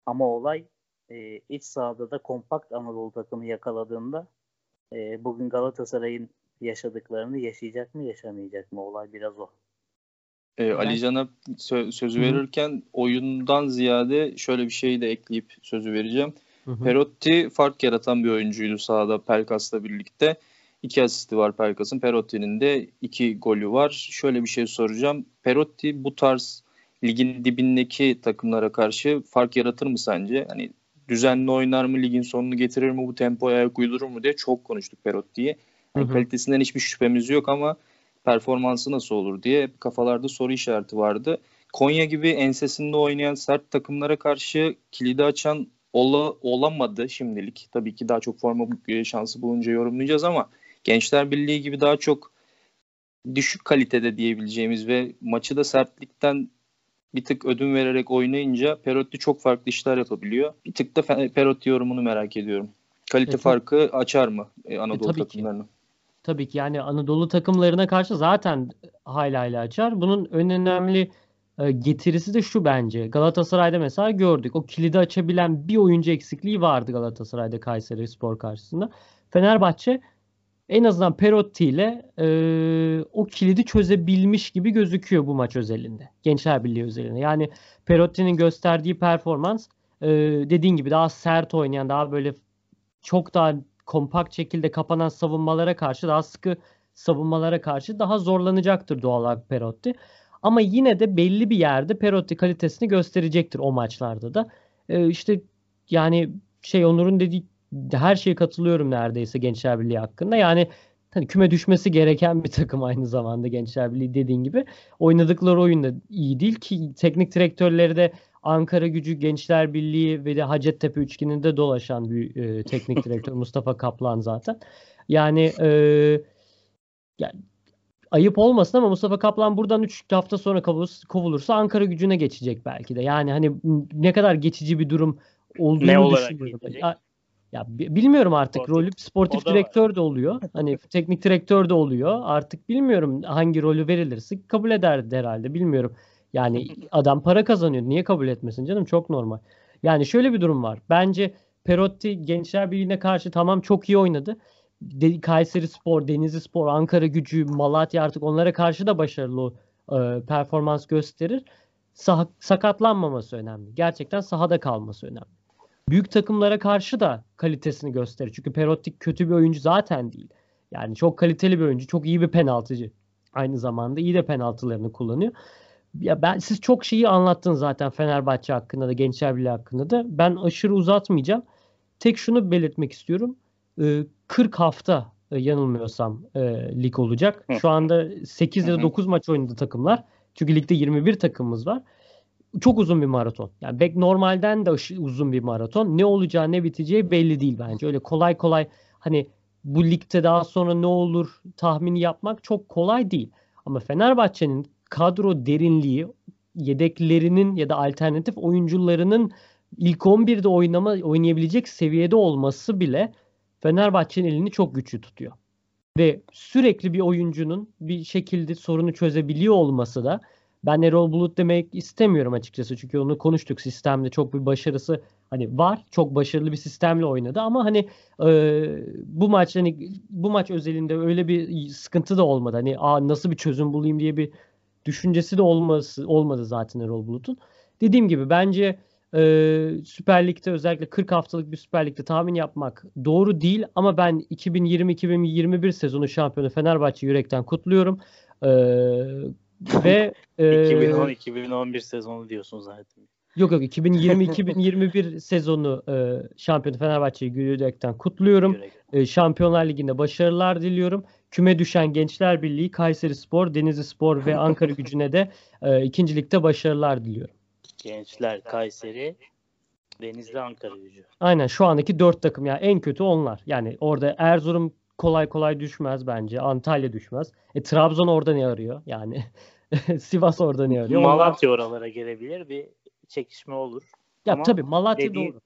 Ama olay e, iç sahada da kompakt Anadolu takımı yakaladığında e, bugün Galatasaray'ın yaşadıklarını yaşayacak mı yaşamayacak mı olay biraz o. E, Ali Can'a sö- sözü verirken oyundan ziyade şöyle bir şey de ekleyip sözü vereceğim. Perotti fark yaratan bir oyuncuydu sahada Pelkas'la birlikte. İki asisti var Pelkas'ın. Perotti'nin de iki golü var. Şöyle bir şey soracağım. Perotti bu tarz ligin dibindeki takımlara karşı fark yaratır mı sence? Hani düzenli oynar mı, ligin sonunu getirir mi, bu tempoya ayak uydurur mu diye çok konuştuk Perotti'yi. Yani kalitesinden hiçbir şüphemiz yok ama performansı nasıl olur diye kafalarda soru işareti vardı. Konya gibi ensesinde oynayan sert takımlara karşı kilidi açan ola, olamadı şimdilik. Tabii ki daha çok forma şansı bulunca yorumlayacağız ama Gençler Birliği gibi daha çok düşük kalitede diyebileceğimiz ve maçı da sertlikten bir tık ödün vererek oynayınca Perotti çok farklı işler yapabiliyor. Bir tık da Perotti yorumunu merak ediyorum. Kalite e, farkı açar mı e, Anadolu e, takımlarını? Ki. Tabii ki yani Anadolu takımlarına karşı zaten hala hala açar. Bunun en önemli e, getirisi de şu bence. Galatasaray'da mesela gördük. O kilidi açabilen bir oyuncu eksikliği vardı Galatasaray'da Kayseri Spor karşısında. Fenerbahçe en azından Perotti ile e, o kilidi çözebilmiş gibi gözüküyor bu maç özelinde. Gençler Birliği özelinde. Yani Perotti'nin gösterdiği performans e, dediğin gibi daha sert oynayan, daha böyle çok daha kompakt şekilde kapanan savunmalara karşı, daha sıkı savunmalara karşı daha zorlanacaktır doğal olarak Perotti. Ama yine de belli bir yerde Perotti kalitesini gösterecektir o maçlarda da. E, işte yani şey Onur'un dediği her şeye katılıyorum neredeyse Gençler Birliği hakkında. Yani hani küme düşmesi gereken bir takım aynı zamanda Gençler Birliği dediğin gibi. Oynadıkları oyun da iyi değil ki teknik direktörleri de Ankara Gücü Gençler Birliği ve de Hacettepe üçgeninde dolaşan bir e, teknik direktör Mustafa Kaplan zaten. Yani e, yani ayıp olmasın ama Mustafa Kaplan buradan 3 hafta sonra kovulursa Ankara gücüne geçecek belki de. Yani hani ne kadar geçici bir durum olduğunu ne düşünüyorum. Ya, ya bilmiyorum artık sportif, rolü sportif direktör de oluyor. Hani teknik direktör de oluyor. Artık bilmiyorum hangi rolü verilirse kabul ederdi herhalde. Bilmiyorum. Yani adam para kazanıyor. Niye kabul etmesin canım? Çok normal. Yani şöyle bir durum var. Bence Perotti Gençler Birliği'ne karşı tamam çok iyi oynadı. Kayseri Spor, Denizli Spor, Ankara Gücü, Malatya artık onlara karşı da başarılı e, performans gösterir. Sah- sakatlanmaması önemli. Gerçekten sahada kalması önemli. Büyük takımlara karşı da kalitesini gösterir. Çünkü Perotti kötü bir oyuncu zaten değil. Yani çok kaliteli bir oyuncu, çok iyi bir penaltıcı. Aynı zamanda iyi de penaltılarını kullanıyor. Ya ben siz çok şeyi anlattınız zaten Fenerbahçe hakkında da Gençler Birliği hakkında da. Ben aşırı uzatmayacağım. Tek şunu belirtmek istiyorum. 40 ee, hafta e, yanılmıyorsam e, lig olacak. Şu anda 8 ya da 9 maç oynadı takımlar. Çünkü ligde 21 takımımız var. Çok uzun bir maraton. Yani bek normalden de uzun bir maraton. Ne olacağı ne biteceği belli değil bence. Öyle kolay kolay hani bu ligde daha sonra ne olur tahmini yapmak çok kolay değil. Ama Fenerbahçe'nin kadro derinliği yedeklerinin ya da alternatif oyuncularının ilk 11'de oynama oynayabilecek seviyede olması bile Fenerbahçe'nin elini çok güçlü tutuyor. Ve sürekli bir oyuncunun bir şekilde sorunu çözebiliyor olması da ben Erol Bulut demek istemiyorum açıkçası. Çünkü onu konuştuk sistemde çok bir başarısı hani var. Çok başarılı bir sistemle oynadı ama hani e, bu maç hani bu maç özelinde öyle bir sıkıntı da olmadı. Hani Aa, nasıl bir çözüm bulayım diye bir düşüncesi de olması olmadı zaten Erol Bulut'un. Dediğim gibi bence e, Süper Lig'de özellikle 40 haftalık bir Süper Lig'de tahmin yapmak doğru değil ama ben 2020-2021 sezonu şampiyonu Fenerbahçe yürekten kutluyorum. E, ve e, 2010-2011 sezonu diyorsun zaten. Yok yok 2020-2021 sezonu e, şampiyonu Fenerbahçe'yi yürekten kutluyorum. E, Şampiyonlar Ligi'nde başarılar diliyorum. Küme düşen Gençler Birliği, Kayseri Spor, Denizli Spor ve Ankara Gücü'ne de e, ikincilikte başarılar diliyorum. Gençler, Kayseri, Denizli, Ankara Gücü. Aynen şu andaki dört takım ya yani en kötü onlar. Yani orada Erzurum kolay kolay düşmez bence. Antalya düşmez. E Trabzon orada ne arıyor? Yani Sivas orada ne arıyor? Malatya Onlar... oralara gelebilir. Bir çekişme olur. Ya Ama tabii Malatya dediğin, doğru.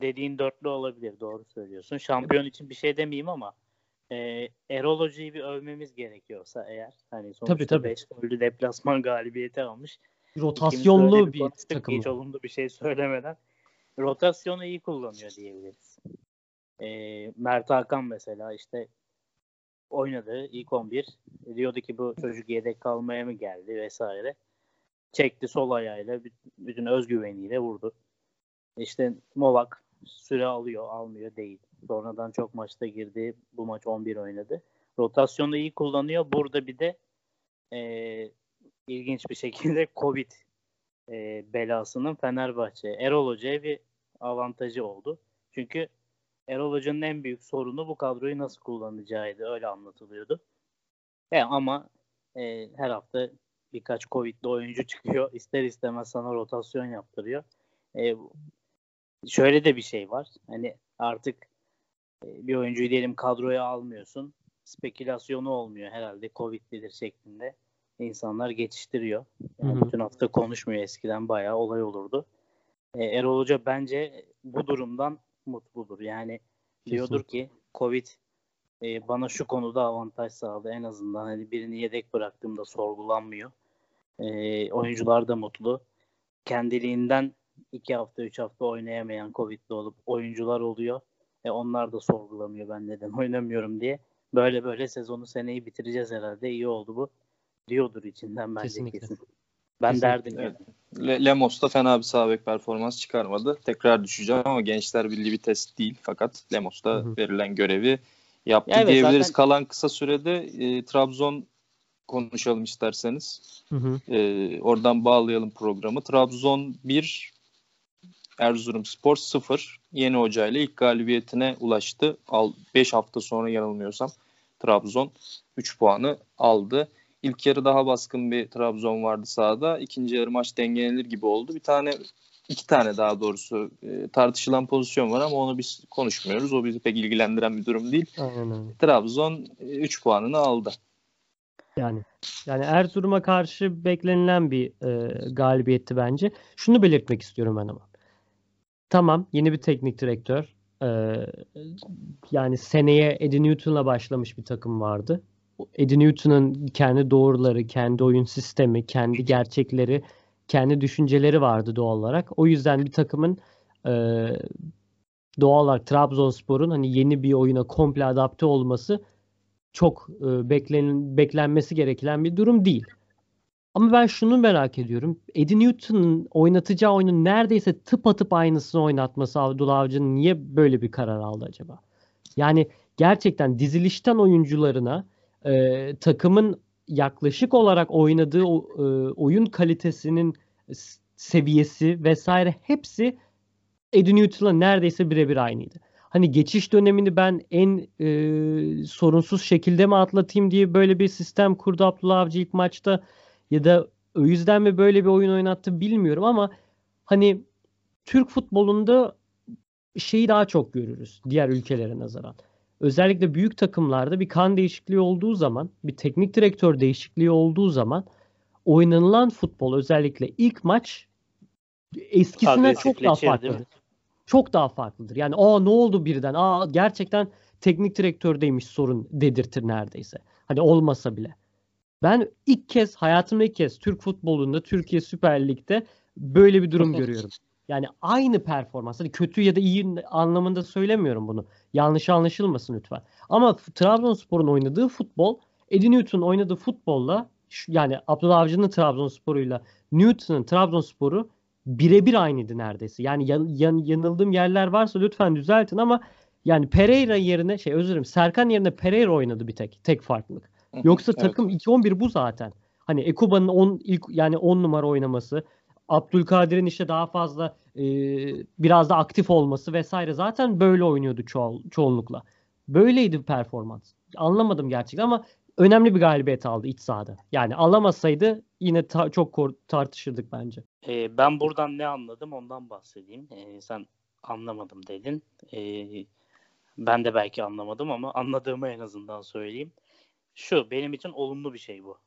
Dediğin dörtlü olabilir. Doğru söylüyorsun. Şampiyon için bir şey demeyeyim ama e, Erol Hoca'yı bir övmemiz gerekiyorsa eğer hani sonuçta 5 gollü deplasman galibiyeti almış. Rotasyonlu bir takım. Hiç olumlu bir şey söylemeden rotasyonu iyi kullanıyor diyebiliriz. E, Mert Hakan mesela işte oynadı ilk 11. Diyordu ki bu çocuk yedek kalmaya mı geldi vesaire. Çekti sol ayağıyla bütün özgüveniyle vurdu. İşte Molak süre alıyor almıyor değil. Sonradan çok maçta girdi. Bu maç 11 oynadı. Rotasyonu iyi kullanıyor. Burada bir de e, ilginç bir şekilde Covid e, belasının Fenerbahçe Erol Hoca'ya bir avantajı oldu. Çünkü Erol Hoca'nın en büyük sorunu bu kadroyu nasıl kullanacağıydı. Öyle anlatılıyordu. E, ama e, her hafta birkaç Covid'li oyuncu çıkıyor. İster istemez sana rotasyon yaptırıyor. E, şöyle de bir şey var. Hani artık e, bir oyuncuyu diyelim kadroya almıyorsun. Spekülasyonu olmuyor herhalde Covid'lidir şeklinde. İnsanlar geçiştiriyor. Yani bütün hafta konuşmuyor eskiden bayağı olay olurdu. E, Erol Hoca bence bu durumdan mutludur. Yani diyordur ki Covid e, bana şu konuda avantaj sağladı en azından. Hani birini yedek bıraktığımda sorgulanmıyor. E, oyuncular da mutlu. Kendiliğinden iki hafta, üç hafta oynayamayan Covid'li olup oyuncular oluyor. E, onlar da sorgulamıyor ben neden oynamıyorum diye. Böyle böyle sezonu seneyi bitireceğiz herhalde. İyi oldu bu. Diyordur içinden bence Kesinlikle. kesin. Ben Kesinlikle. derdim evet. Le- Lemos da fena bir sağ bek performans çıkarmadı. Tekrar düşeceğim ama Gençler Birliği bir test değil. Fakat Lemos da verilen görevi yaptı ya evet, diyebiliriz. Zaten... Kalan kısa sürede e, Trabzon konuşalım isterseniz. Hı hı. E, oradan bağlayalım programı. Trabzon 1, Erzurum Spor 0 yeni hocayla ilk galibiyetine ulaştı. 5 hafta sonra yanılmıyorsam Trabzon 3 puanı aldı. İlk yarı daha baskın bir Trabzon vardı sahada. İkinci yarı maç dengelenir gibi oldu. Bir tane iki tane daha doğrusu e, tartışılan pozisyon var ama onu biz konuşmuyoruz. O bizi pek ilgilendiren bir durum değil. Aynen öyle. Trabzon 3 e, puanını aldı. Yani yani Erzurum'a karşı beklenilen bir e, galibiyetti bence. Şunu belirtmek istiyorum ben ama. Tamam yeni bir teknik direktör. Ee, yani seneye Eddie Newton'la başlamış bir takım vardı. Eddie Newton'un kendi doğruları, kendi oyun sistemi, kendi gerçekleri, kendi düşünceleri vardı doğal olarak. O yüzden bir takımın e, doğal olarak Trabzonspor'un hani yeni bir oyuna komple adapte olması çok e, beklen, beklenmesi gereken bir durum değil. Ama ben şunu merak ediyorum. Eddie Newton'un oynatacağı oyunun neredeyse tıpatıp aynısını oynatması Abdullah Avcı'nın niye böyle bir karar aldı acaba? Yani gerçekten dizilişten oyuncularına e, takımın yaklaşık olarak oynadığı e, oyun kalitesinin seviyesi vesaire hepsi Eddie Newton'la neredeyse birebir aynıydı. Hani geçiş dönemini ben en e, sorunsuz şekilde mi atlatayım diye böyle bir sistem kurdu Abdullah Avcı ilk maçta ya da o yüzden mi böyle bir oyun oynattı bilmiyorum ama hani Türk futbolunda şeyi daha çok görürüz diğer ülkelere nazaran. Özellikle büyük takımlarda bir kan değişikliği olduğu zaman, bir teknik direktör değişikliği olduğu zaman oynanılan futbol özellikle ilk maç eskisine çok daha farklıdır. Çok daha farklıdır. Yani aa ne oldu birden? Aa gerçekten teknik direktördeymiş sorun dedirtir neredeyse. Hani olmasa bile. Ben ilk kez hayatımda ilk kez Türk futbolunda Türkiye Süper Lig'de böyle bir durum görüyorum. Yani aynı performans. Hani kötü ya da iyi anlamında söylemiyorum bunu. Yanlış anlaşılmasın lütfen. Ama Trabzonspor'un oynadığı futbol Eddie Newton oynadığı futbolla yani Abdullah Avcı'nın Trabzonspor'uyla Newton'un Trabzonspor'u birebir aynıydı neredeyse. Yani yan, yan, yanıldığım yerler varsa lütfen düzeltin ama yani Pereira yerine şey özür dilerim Serkan yerine Pereira oynadı bir tek. Tek farklılık. Yoksa Evet. takım 2-11 bu zaten. Hani Ekuba'nın 10 ilk yani 10 numara oynaması, Abdülkadir'in işte daha fazla e, biraz da aktif olması vesaire zaten böyle oynuyordu çoğu, çoğunlukla. Böyleydi performans. Anlamadım gerçekten ama önemli bir galibiyet aldı iç sahada. Yani alamasaydı yine ta- çok tartışırdık bence. Ee, ben buradan ne anladım ondan bahsedeyim. Ee, sen anlamadım dedin. Ee, ben de belki anlamadım ama anladığımı en azından söyleyeyim. Şu benim için olumlu bir şey bu.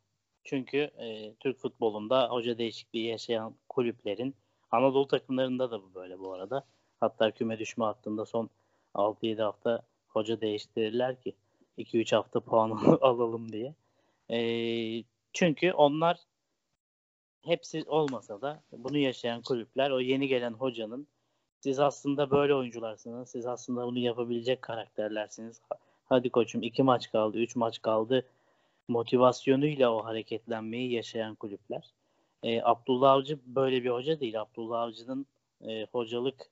Çünkü e, Türk futbolunda hoca değişikliği yaşayan kulüplerin Anadolu takımlarında da bu böyle bu arada. Hatta küme düşme hattında son 6-7 hafta hoca değiştirirler ki 2-3 hafta puan alalım diye. Ee, çünkü onlar hepsi olmasa da bunu yaşayan kulüpler o yeni gelen hocanın siz aslında böyle oyuncularsınız. Siz aslında bunu yapabilecek karakterlersiniz. Hadi koçum iki maç kaldı, üç maç kaldı motivasyonuyla o hareketlenmeyi yaşayan kulüpler. Ee, Abdullah Avcı böyle bir hoca değil. Abdullah Avcı'nın e, hocalık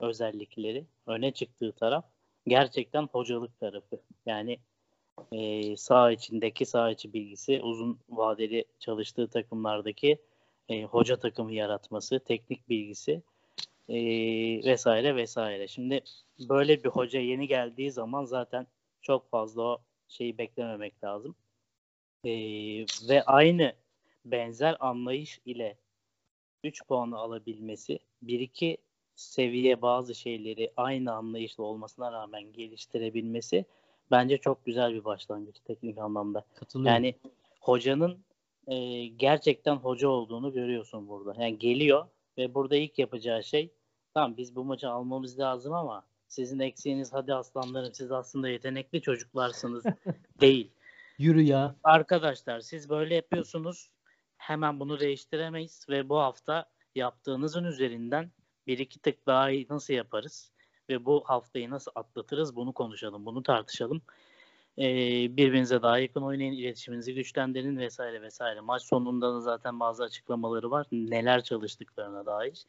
özellikleri öne çıktığı taraf gerçekten hocalık tarafı. Yani e, sağ içindeki sağ içi bilgisi, uzun vadeli çalıştığı takımlardaki e, hoca takımı yaratması, teknik bilgisi e, vesaire vesaire. Şimdi böyle bir hoca yeni geldiği zaman zaten çok fazla o şeyi beklememek lazım. E, ve aynı benzer anlayış ile 3 puanı alabilmesi, 1-2 seviye bazı şeyleri aynı anlayışla olmasına rağmen geliştirebilmesi bence çok güzel bir başlangıç teknik anlamda. Katılıyorum. Yani hocanın e, gerçekten hoca olduğunu görüyorsun burada. Yani geliyor ve burada ilk yapacağı şey tamam biz bu maçı almamız lazım ama sizin eksiğiniz hadi aslanlarım siz aslında yetenekli çocuklarsınız değil. Yürü ya. Arkadaşlar siz böyle yapıyorsunuz hemen bunu değiştiremeyiz ve bu hafta yaptığınızın üzerinden bir iki tık daha iyi nasıl yaparız ve bu haftayı nasıl atlatırız bunu konuşalım, bunu tartışalım. Ee, birbirinize daha yakın oynayın, iletişiminizi güçlendirin vesaire vesaire. Maç sonunda da zaten bazı açıklamaları var. Neler çalıştıklarına dair.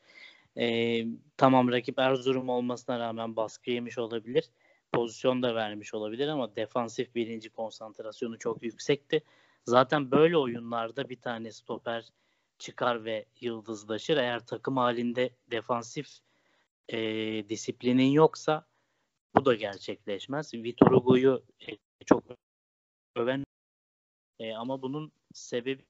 Ee, tamam rakip Erzurum olmasına rağmen baskı yemiş olabilir. Pozisyon da vermiş olabilir ama defansif birinci konsantrasyonu çok yüksekti. Zaten böyle oyunlarda bir tane stoper çıkar ve yıldızlaşır. Eğer takım halinde defansif e, disiplinin yoksa bu da gerçekleşmez. Vitor Hugo'yu e, çok öven e, ama bunun sebebi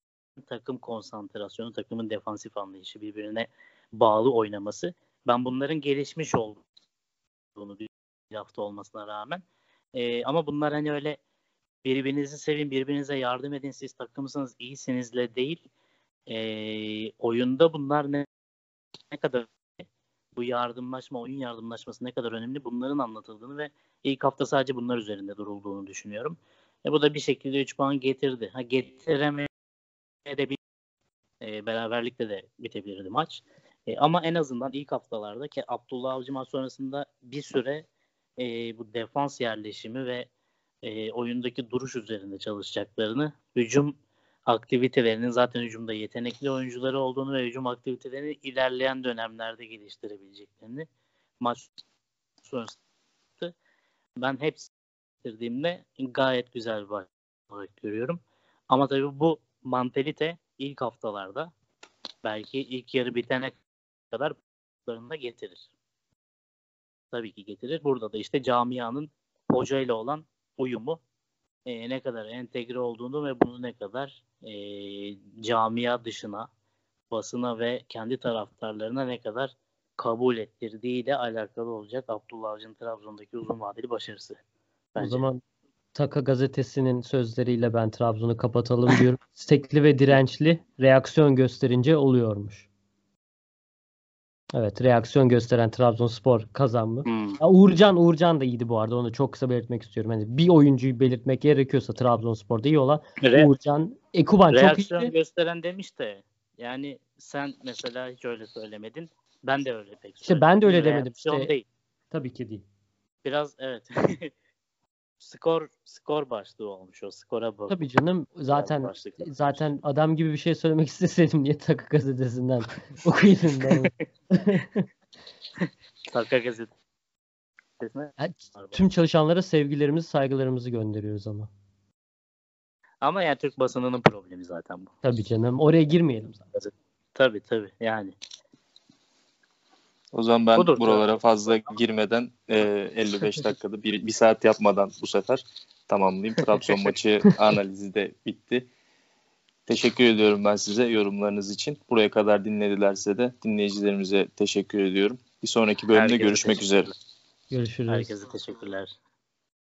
takım konsantrasyonu, takımın defansif anlayışı, birbirine bağlı oynaması. Ben bunların gelişmiş olduğunu hafta olmasına rağmen. E, ama bunlar hani öyle birbirinizi sevin, birbirinize yardım edin, siz takımsınız, iyisinizle değil. E, oyunda bunlar ne, ne kadar bu yardımlaşma, oyun yardımlaşması ne kadar önemli bunların anlatıldığını ve ilk hafta sadece bunlar üzerinde durulduğunu düşünüyorum. E, bu da bir şekilde 3 puan getirdi. Ha getiremeyebilir. E, beraberlikle de bitebilirdi maç. E, ama en azından ilk haftalarda ki Abdullah Avcı maç sonrasında bir süre e, bu defans yerleşimi ve e, oyundaki duruş üzerinde çalışacaklarını, hücum aktivitelerinin zaten hücumda yetenekli oyuncuları olduğunu ve hücum aktivitelerini ilerleyen dönemlerde geliştirebileceklerini maç sonrası ben hepsi bitirdiğimde gayet güzel bir maç olarak görüyorum. Ama tabii bu mantalite ilk haftalarda belki ilk yarı bitene kadar da getirir. Tabii ki getirir. Burada da işte camianın hocayla olan uyumu e, ne kadar entegre olduğunu ve bunu ne kadar e, camia dışına, basına ve kendi taraftarlarına ne kadar kabul ettirdiğiyle alakalı olacak Abdullah Avcı'nın Trabzon'daki uzun vadeli başarısı. Bence. O zaman Taka gazetesinin sözleriyle ben Trabzon'u kapatalım diyorum. İstekli ve dirençli reaksiyon gösterince oluyormuş. Evet reaksiyon gösteren Trabzonspor kazanmış. Hmm. Ya Uğurcan Uğurcan da iyiydi bu arada. Onu çok kısa belirtmek istiyorum. Hani bir oyuncuyu belirtmek gerekiyorsa Trabzonspor'da iyi olan Re- Uğurcan, Ekuban çok reaksiyon iyiydi. gösteren demiş de yani sen mesela hiç öyle söylemedin. Ben de öyle pek İşte ben de öyle demedim. Reaksiyon İşte- değil. Tabii ki değil. Biraz evet. skor skor başlığı olmuş o. Skora bak. Tabii canım zaten zaten adam gibi bir şey söylemek isteseydim niye Takı gazetesinden okuyayım ben? Taka gazetesine Yani Tüm çalışanlara sevgilerimizi, saygılarımızı gönderiyoruz ama. Ama yani Türk basınının problemi zaten bu. Tabii canım. Oraya girmeyelim zaten. Tabii tabii yani. O zaman ben Budur, buralara fazla girmeden e, 55 dakikada bir, bir saat yapmadan bu sefer tamamlayayım. Trabzon maçı analizi de bitti. Teşekkür ediyorum ben size yorumlarınız için. Buraya kadar dinledilerse de dinleyicilerimize teşekkür ediyorum. Bir sonraki bölümde Herkese görüşmek üzere. Görüşürüz. Herkese teşekkürler.